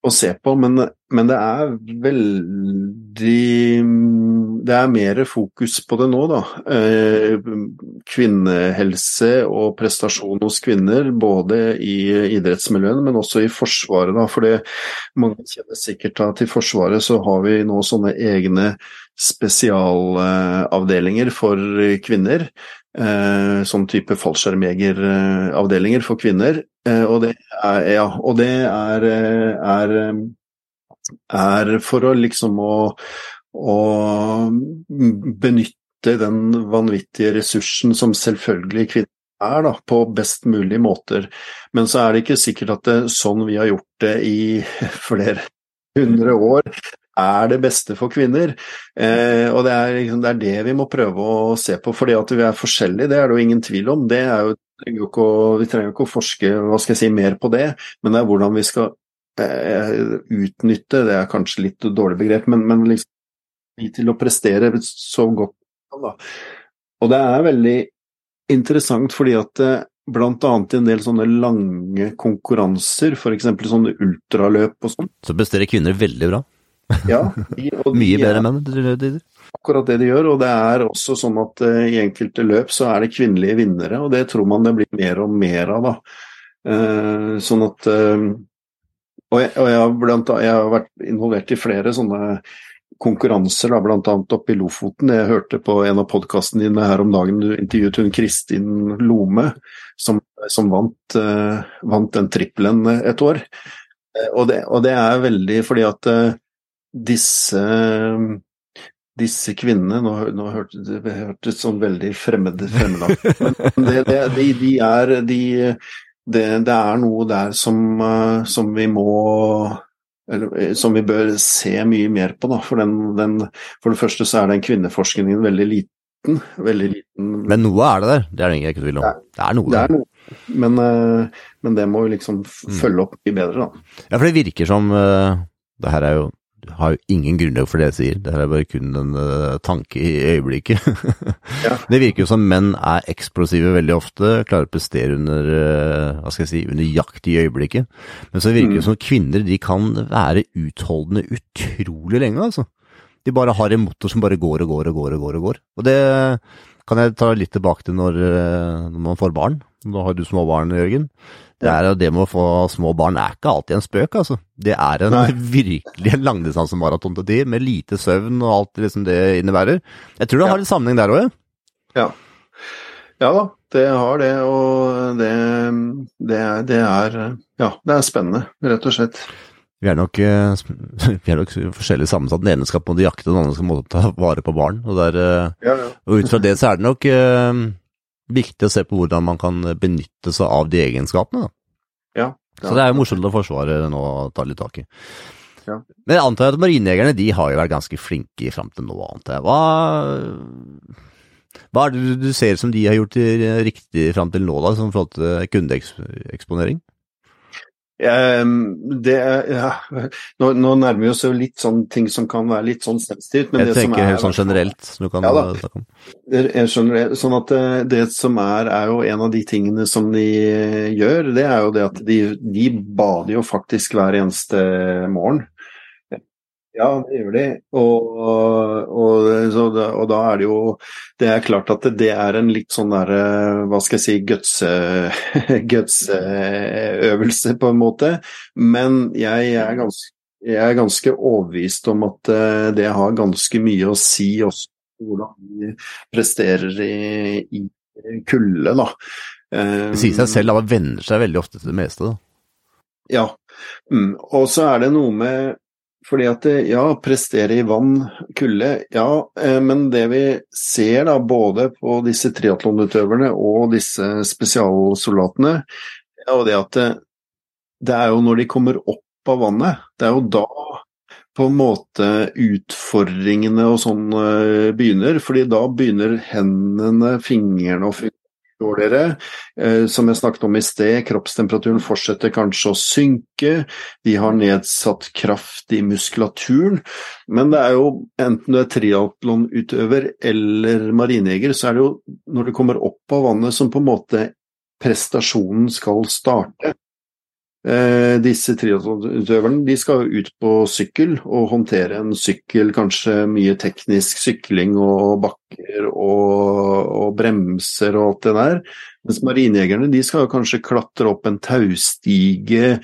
å se på, men, men, det er veldig Det er mer fokus på det nå, da. Eh, kvinnehelse og prestasjon hos kvinner, både i idrettsmiljøene, men også i Forsvaret. da, for mange kjenner sikkert at i Forsvaret så har vi nå sånne egne spesialavdelinger for kvinner. Eh, sånn type fallskjermjegeravdelinger for kvinner. Eh, og det er, ja, og det er, er, er for å liksom å, å benytte den vanvittige ressursen som selvfølgelig kvinner er, da, på best mulig måter. Men så er det ikke sikkert at det, sånn vi har gjort det i flere hundre år, er det beste for kvinner. Eh, og det er, liksom, det er, det vi må prøve å se på, fordi at vi er forskjellige, det er det jo ingen tvil om. Det er jo, vi trenger ikke å forske hva skal jeg si, mer på det, men det er hvordan vi skal eh, utnytte, det er kanskje litt dårlig begrep, men, men liksom til å prestere så godt da. Og det er veldig interessant fordi at eh, bl.a. i en del sånne lange konkurranser, f.eks. sånne ultraløp og sånn. Så presterer kvinner veldig bra? Ja, de, Mye bedre enn menn? Akkurat det de gjør, og det er også sånn at uh, i enkelte løp så er det kvinnelige vinnere, og det tror man det blir mer og mer av, da. Uh, sånn at uh, Og, jeg, og jeg, har blant, jeg, har vært involvert i flere sånne konkurranser, da, annet oppe i Lofoten. Jeg hørte på en av podkastene dine her om dagen, du intervjuet hun Kristin Lome, som, som vant, vant den trippelen et år. Og det, og det, er veldig fordi at disse disse kvinnene Nå, nå hørtes det hørtes sånn veldig fremmed fremmedaktig Men det, det, de, de er, de, det, det, er noe der som, som vi må eller, som vi bør se mye mer på. Da. For, den, den, for det første så er den kvinneforskningen veldig liten. Veldig liten. Men noe er det der, det er det ingen tvil om. Det er noe. Det er noe. Men, men, det må vi liksom mm. følge opp mye bedre, da. Ja, for det virker som Det her er jo har jo ingen grunnlag for det jeg sier, det er bare kun en uh, tanke i øyeblikket. ja. Det virker jo som menn er eksplosive veldig ofte, klarer å prestere under, uh, hva skal jeg si, under jakt i øyeblikket. Men så virker det mm. som kvinner de kan være utholdende utrolig lenge, altså. De bare har en motor som bare går og går og går og går. Og går. Og det kan jeg ta litt tilbake til når, uh, når man får barn. Nå har du små barn, Jørgen. Det, er, det med å få små barn er ikke alltid en spøk, altså. Det er en Nei. virkelig en langdistansemaraton til tider, med lite søvn og alt liksom det innebærer. Jeg tror det ja. har litt sammenheng der òg, ja. Ja da, det har det, og det, det, det, er, Ja, det er spennende, rett og slett. Vi er nok, eh, vi er nok forskjellig sammensatt. Den ene skal på en måte jakte, den andre skal på en måte ta vare på barn. Og, der, eh, Ja, ja. og ut fra det så er det nok eh, viktig å se på hvordan man kan benytte seg av de egenskapene. Da. Ja, Så det er jo morsomt at Forsvaret nå tar litt tak i. Ja. Men jeg antar at marinejegerne de har jo vært ganske flinke fram til nå, antar jeg. Hva, hva er det du- du ser som de har gjort riktig fram til nå, da, som forhold til kundeeksponering? Ehm, det er, ja. nå, nå nærmer vi oss jo litt sånn ting som kan være litt sånn sensitivt. Men Jeg det som tenker er, helt sånn generelt, som du kan Ja snakke om. Det. Sånn at det, det som er, er jo en av de tingene som de gjør, det er jo det at de, de bader jo faktisk hver eneste morgen. Ja, det gjør de. Og, og, så da, og da er det jo Det er klart at det, er en litt sånn derre, hva skal jeg si, gutseøvelse på en måte. Men jeg er ganske jeg er ganske overbevist om at eh, det har ganske mye å si også hvordan vi presterer i, i kulde, da. Eh, Det sier seg selv, at man venner seg veldig ofte til det meste. Da. Ja. Mm. Og så er det noe med fordi at det- ja, prestere i vann, kulde, ja, eh, men det vi ser da både på disse triatlonutøverne og disse spesialsoldatene, jo det at det, det er jo når de kommer opp av vannet, det er jo da på en måte utfordringene og sånn eh, begynner, fordi da begynner hendene, fingrene å fungere dårligere. Eh, som jeg snakket om i sted, kroppstemperaturen fortsetter kanskje å synke. De har nedsatt kraft i muskulaturen. Men det er jo, enten du er triatlonutøver eller marinejeger, så er det jo når du kommer opp av vannet som på en måte prestasjonen skal starte. Eh, disse triatlonutøverne de skal ut på sykkel og håndtere en sykkel, kanskje mye teknisk sykling og bakker og, og bremser og alt det der. Mens marinejegerne de skal kanskje klatre opp en taustige,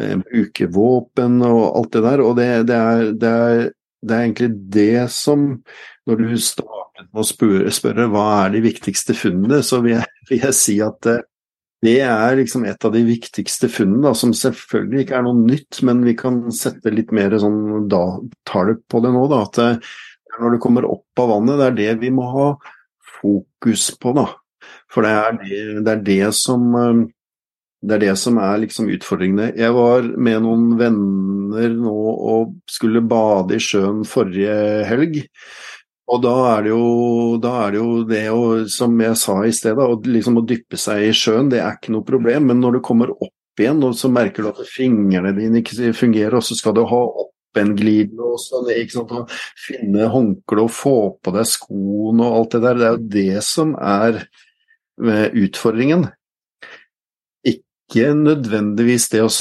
eh, bruke våpen og alt det der. Og det, det, er, det, er, det er egentlig det som Når du startet med å spørre, spørre hva er de viktigste funnene, så vil jeg, vil jeg si at eh, det er liksom et av de viktigste funnene, da, som selvfølgelig ikke er noe nytt, men vi kan sette litt mer sånn da, på det nå. Da, at eh, når du kommer opp av vannet, det er det vi må ha fokus på. Da. For det er det, det, er det som eh, det er det som er liksom utfordringene. Jeg var med noen venner nå og skulle bade i sjøen forrige helg. Og da er det jo, da er det, jo det å, som jeg sa i sted, da, å, liksom å dyppe seg i sjøen, det er ikke noe problem. Men når du kommer opp igjen, og så merker du at fingrene dine ikke fungerer, og så skal du ha opp en glidelås og ned, ikke sant, og finne håndkle og få på deg skoene og alt det der. Det er jo det som er eh, utfordringen. Ikke nødvendigvis det å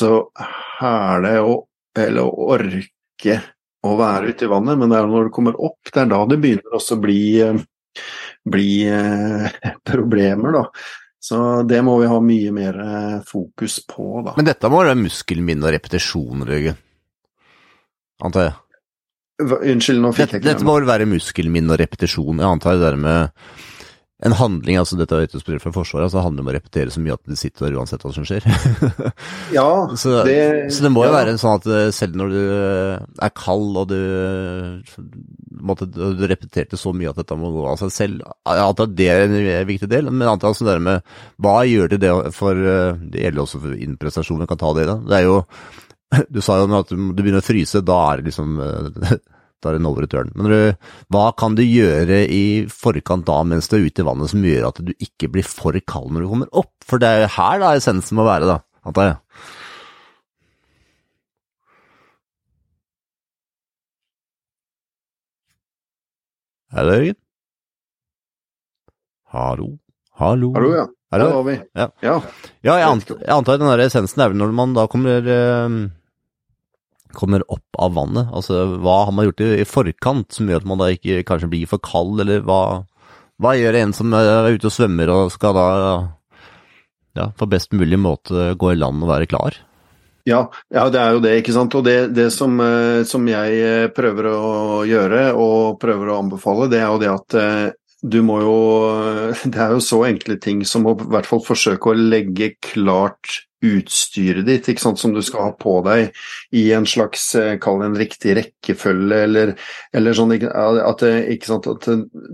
hæle og, eller orke å være ute i vannet, men det er når du kommer opp, det er da det begynner også å bli, eh, bli eh, problemer, da. Så det må vi ha mye mer eh, fokus på, da. Men dette må være muskelminne og repetisjon, Røgen. Antar jeg. Unnskyld, nå fikk jeg ikke dette må vel være muskelminne og repetisjon. Jeg antar det der med en handling, altså dette er etterspørsel fra Forsvaret, altså det handler om å repetere så mye at de sitter der uansett hva som skjer. Ja, så, det, så det må jo ja. være sånn at eh, selv når du eh, er kald og du, eh, måtte, du repeterte så mye at dette må gå av seg selv, at det er en viktig del, men jeg altså det med hva gjør det det for Det gjelder også for innprestasjoner, kan ta det da. Det er jo Du sa jo at du begynner å fryse, da er det liksom da er det no return. Men du, hva kan du gjøre i forkant da mens du er ute i vannet som gjør at du ikke blir for kald når du kommer opp? For det er jo her da essensen må være, da, antar jeg. Hallo, Jørgen? Hallo? Hallo? Hallo, ja. Hallo? Der var vi. Ja. ja. Ja, jeg antar, jeg antar den der essensen er vel når man da kommer eh, kommer opp av vannet. Altså, hva har man gjort i, forkant som gjør at man da ikke kanskje blir for kald, eller hva, hva gjør en som er ute og svømmer og skal da ja, på best mulig måte gå i land og være klar? Ja, ja, det er jo det, ikke sant. Og det, det som, eh, som jeg eh, prøver å gjøre, og prøver å anbefale, det er jo det at eh, du må jo Det er jo så enkle ting som å i hvert fall forsøke å legge klart utstyret ditt ikke sant, som du skal ha på deg i en slags, eh, kall det en riktig rekkefølge, eller, eller sånn at, ikke sant, at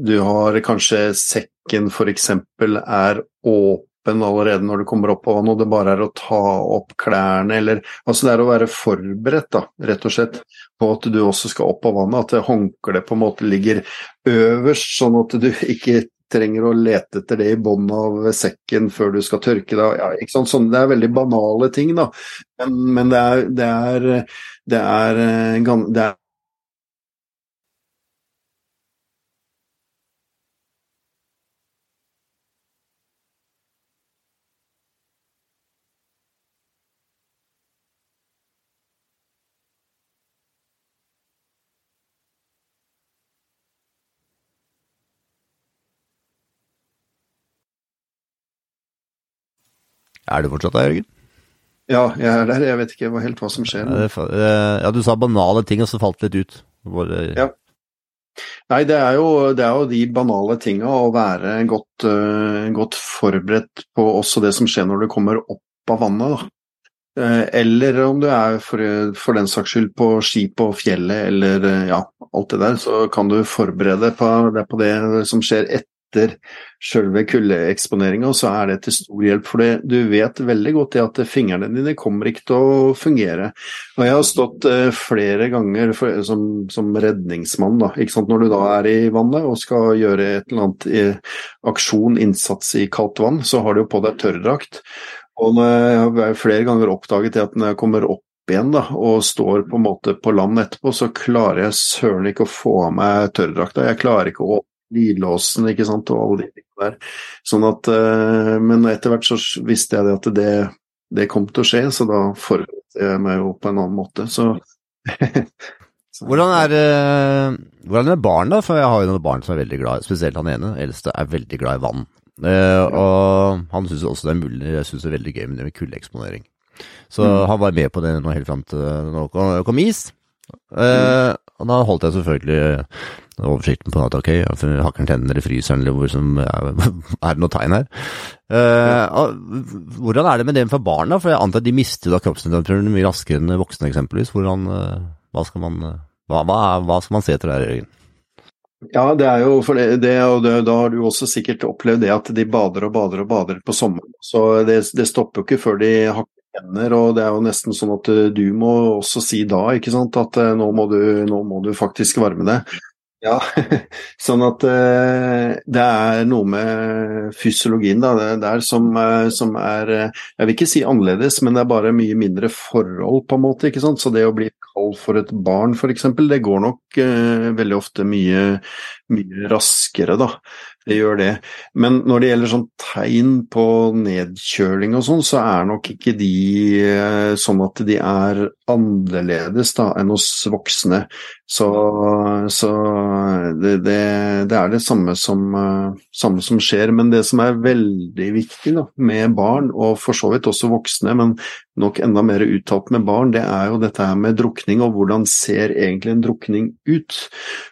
du har kanskje sekken f.eks. er åpen allerede når du kommer opp av vannet, og det bare er å ta opp klærne, eller Altså det er å være forberedt, da, rett og slett, på at du også skal opp av vannet, at håndkleet på en måte ligger øverst, sånn at du ikke trenger å lete etter det i bånn av sekken før du skal tørke deg. Ja, ikke sant? Sånn, det er veldig banale ting, da. Men, men det, er, det, er, det, er, eh, det er Er du fortsatt der, Jørgen? Ja, jeg er der. Jeg vet ikke helt hva som skjer. Eh, ja, du sa banale ting, og så falt det litt ut. Bare... Ja. Nei, det er, jo, det er, jo, de banale tinga å være godt, uh, godt, forberedt på også det som skjer når du kommer opp av vannet. da. Uh, eller om du er for, for, den saks skyld på ski på fjellet eller ja, alt det der, så kan du forberede på, på det som skjer etter etter selve kuldeeksponeringa, så er det til stor hjelp. For du vet veldig godt at fingrene dine kommer ikke til å fungere. Og jeg har stått eh, flere ganger for, som, som, redningsmann, da, når du da er i vannet og skal gjøre et eller annet i, aksjon, innsats i kaldt vann, så har du jo på deg tørrdrakt. Og jeg har flere ganger oppdaget det at når jeg kommer opp igjen da, og står på en måte på land etterpå, så klarer jeg søren ikke å få av meg tørrdrakta. Jeg klarer ikke å lydlåsen ikke sant, og alle de tingene der. Sånn at, uh, men etter hvert så visste jeg det at det, det kom til å skje, så da forberedte jeg meg jo på en annen måte. Så, Hvordan er, uh, hvordan er barn, da? For jeg har jo noen barn som er veldig glad spesielt han ene, eldste, er veldig glad i vann. Uh, og han syns også det er mulig, jeg synes det er veldig gøy med kuldeeksponering. Så mm. han var med på det nå helt fram til nå kom is. Uh, og da holdt jeg selvfølgelig oversikten på at ok, hakker han tenner i fryseren, eller hvor som er, det noe tegn her? Uh, hvordan er det med det for barna? For jeg antar at de mister da kroppstemperaturen mye raskere enn voksne, eksempelvis. Hvordan, uh, hva, skal man, hva, hva, hva, skal man se etter der, Jørgen? Ja, det er jo for det, det, og det, da har du også sikkert opplevd det at de bader og bader og bader på sommeren. Så det, det stopper jo ikke før de hakker tenner, og det er jo nesten sånn at du må også si da, ikke sant, at nå må du, nå må du faktisk varme deg. Ja, sånn at uh, det er noe med fysiologien da, der som, som, er Jeg vil ikke si annerledes, men det er bare mye mindre forhold, på en måte. ikke sant? Så det å bli kald for et barn, f.eks., det går nok veldig ofte mye, mye raskere, da det gjør det. Men når det gjelder sånn tegn på nedkjøling og sånn, så er nok ikke de eh, sånn at de er annerledes da enn hos voksne. Så, så det, det, det, er det samme som, uh, samme som, skjer. Men det som er veldig viktig da, med barn, og for så vidt også voksne, men nok enda mer uttalt med barn, det er jo dette her med drukning, og hvordan ser egentlig en drukning ut?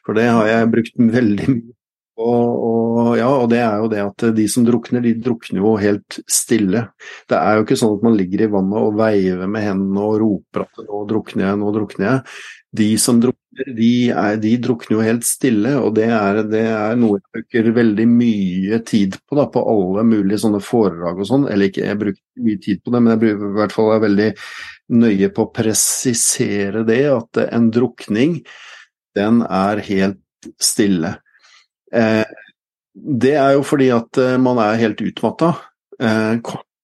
For det har jeg brukt veldig mye og, og, ja, og det er jo det at de som drukner, de drukner jo helt stille. Det er jo ikke sånn at man ligger i vannet og veiver med hendene og roper at 'nå drukner jeg, nå drukner jeg'. De som drukner, de, er, de drukner jo helt stille, og det er, det er, noe jeg bruker veldig mye tid på da, på alle mulige sånne foredrag og sånn. Eller ikke, jeg bruker mye tid på det, men jeg bruker i hvert fall er veldig nøye på å presisere det, at en drukning, den er helt stille. Eh, det er jo fordi at eh, man er helt utmatta, eh,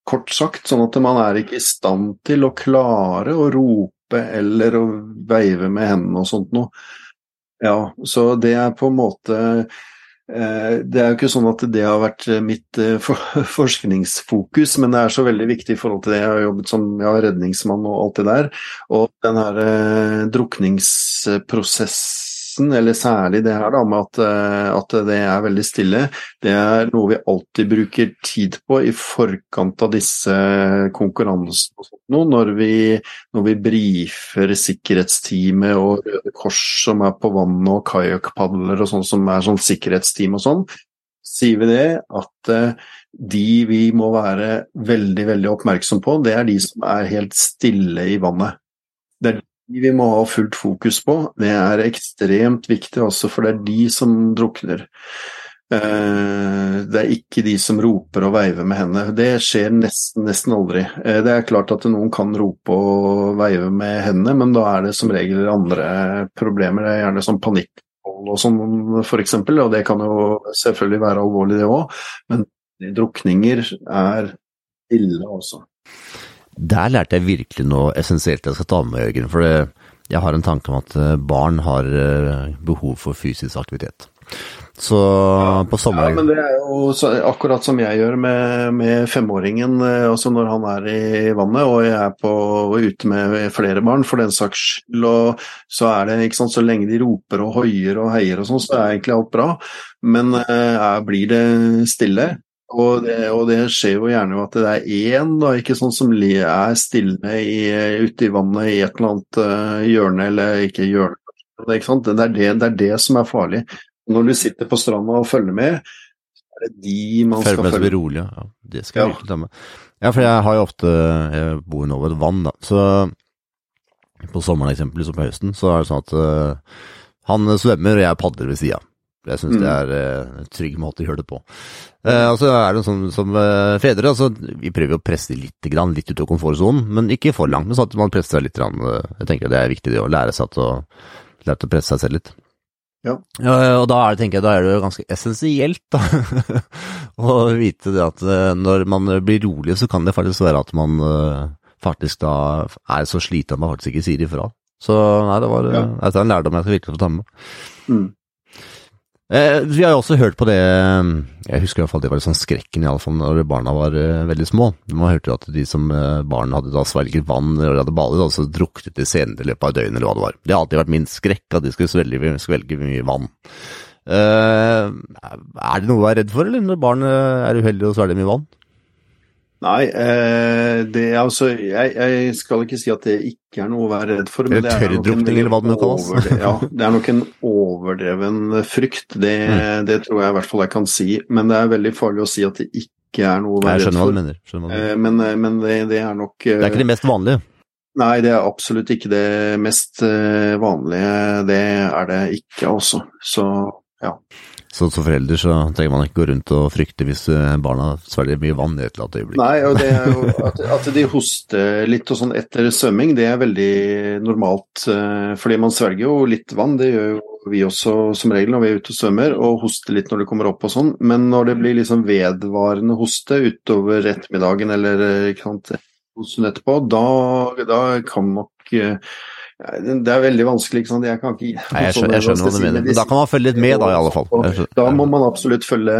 kort sagt. Sånn at man er ikke i stand til å klare å rope eller å veive med hendene og sånt noe. Ja, så det er på en måte det er jo ikke sånn at det har vært mitt forskningsfokus, men det er så veldig viktig i forhold til det. Jeg har jobbet som ja, redningsmann og alt det der. Og den her drukningsprosessen prosessen, eller særlig det her da, med at, eh, at, det er veldig stille, det er noe vi alltid bruker tid på i forkant av disse konkurransene. Når vi, vi brifer sikkerhetsteamet og Røde Kors som er på vannet, og kajakkpadler og sånn som er sånn sikkerhetsteam og sånn, sier vi det at eh, de vi må være veldig, veldig oppmerksom på, det er de som er helt stille i vannet. Det er vi må ha fullt fokus på. Det er ekstremt viktig også, for det er de som drukner. Eh, det er ikke de som roper og veiver med hendene. Det skjer nesten, nesten aldri. Eh, det er klart at noen kan rope og veive med hendene, men da er det som regel andre problemer. Det er gjerne sånn panikkhold og sånn f.eks., og det kan jo selvfølgelig være alvorlig det òg, men drukninger er ille også. Der lærte jeg virkelig noe essensielt jeg skal ta med Jørgen. For jeg har en tanke om at eh, barn har behov for fysisk aktivitet. Så ja, på sommeren Ja, men det er jo så, akkurat som jeg gjør med, med femåringen. Eh, altså når han er i vannet, og jeg er på, ute med flere barn for den saks skyld. og Så er det, ikke sant, så lenge de roper og hoier og heier og sånn, så er egentlig alt bra. Men eh, blir det stille, og det, og det, skjer jo gjerne at det er én da, ikke sånn som er stille i, ute i vannet i et eller annet uh, hjørne, eller ikke hjørne. Det, er det, det, er det, som er farlig. Når du sitter på stranda og følger med, så er det de man skal følge med. Rolig, ja. Det skal jeg ja. ta med. Ja, for jeg har jo ofte Jeg bor nå ved et vann, da. Så på sommeren eksempelvis og på høsten, så er det sånn at uh, han svømmer og jeg padler ved sida. Jeg syns mm. det er uh, en trygg måte å gjøre det på. Eh, altså er det sånn som eh, fedre, altså vi prøver å presse litt, grann, litt ut av komfortsonen, men ikke for langt. Men sånn at man presser seg litt. Grann, jeg tenker det er viktig det å lære seg å, lære å presse seg selv litt. Ja. Og da er, det, jeg, da er det jo ganske essensielt da, å vite det at eh, når man blir rolig, så kan det faktisk være at man eh, faktisk da er så sliten at man faktisk ikke sier ifra. Så nei, det var ja. en lærdom jeg skal virkelig få ta med. meg. Mm. Eh, vi har jo også hørt på det Jeg husker i hvert fall det var litt sånn skrekken i alle fall når barna var eh, veldig små. Man hørte jo at de som eh, barn hadde da svelget vann eller hadde badet, altså druknet de senere i løpet av døgnet eller hva det var. Det har alltid vært min skrekk at de skulle svelge, svelge mye vann. Uh, er det noe å være redd for, eller når barn er uheldige og svelger mye vann? Nei, eh, det altså jeg, jeg, skal ikke si at det ikke er noe å være redd for. Men det er tørrdrukning, eller hva det nå kalles. ja, det er nok en overdreven frykt. Det, mm. det, tror jeg i hvert fall jeg kan si. Men det er veldig farlig å si at det ikke er noe å være redd for. Jeg skjønner hva du mener. Hva du mener. Eh, men, eh, men det, det, er nok Det er ikke det mest vanlige? Nei, det er absolutt ikke det mest vanlige. Det er det ikke, altså. Så ja. Så som forelder så trenger man ikke gå rundt og frykte hvis eh, barna svelger mye vann i et eller annet øyeblikk. Nei, og det at, at, de hoster litt og sånn etter svømming, det er veldig normalt. Eh, fordi man svelger jo litt vann, det gjør jo vi også som regel når vi er ute og svømmer, og hoster litt når det kommer opp og sånn. Men når det blir liksom vedvarende hoste utover ettermiddagen eller eh, ikke sant, etterpå, da, da kan nok det er veldig vanskelig, ikke sant. Jeg kan ikke Nei, jeg skjønner, jeg skjønner hva du mener. Men da kan man følge litt med, da, i alle fall. Da må man absolutt følge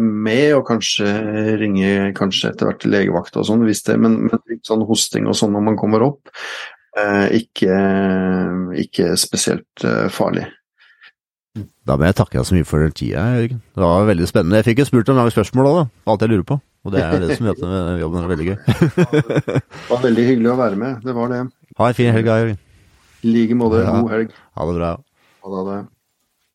med, og kanskje ringe kanskje etter hvert til legevakt og sånn, hvis det Men, men sånn hosting og sånn når man kommer opp, eh, ikke, ikke spesielt eh, farlig. Da må jeg takke deg så mye for tida, Jørgen. Det var veldig spennende. Jeg fikk jo spurt om mange spørsmål òg. Alt jeg lurer på. Og det er det som gjør at jobben er veldig gøy. det var veldig hyggelig å være med. Det var det. Ha en fin helg, Jørgen. I like måte. God helg. Ha det bra. Ha det.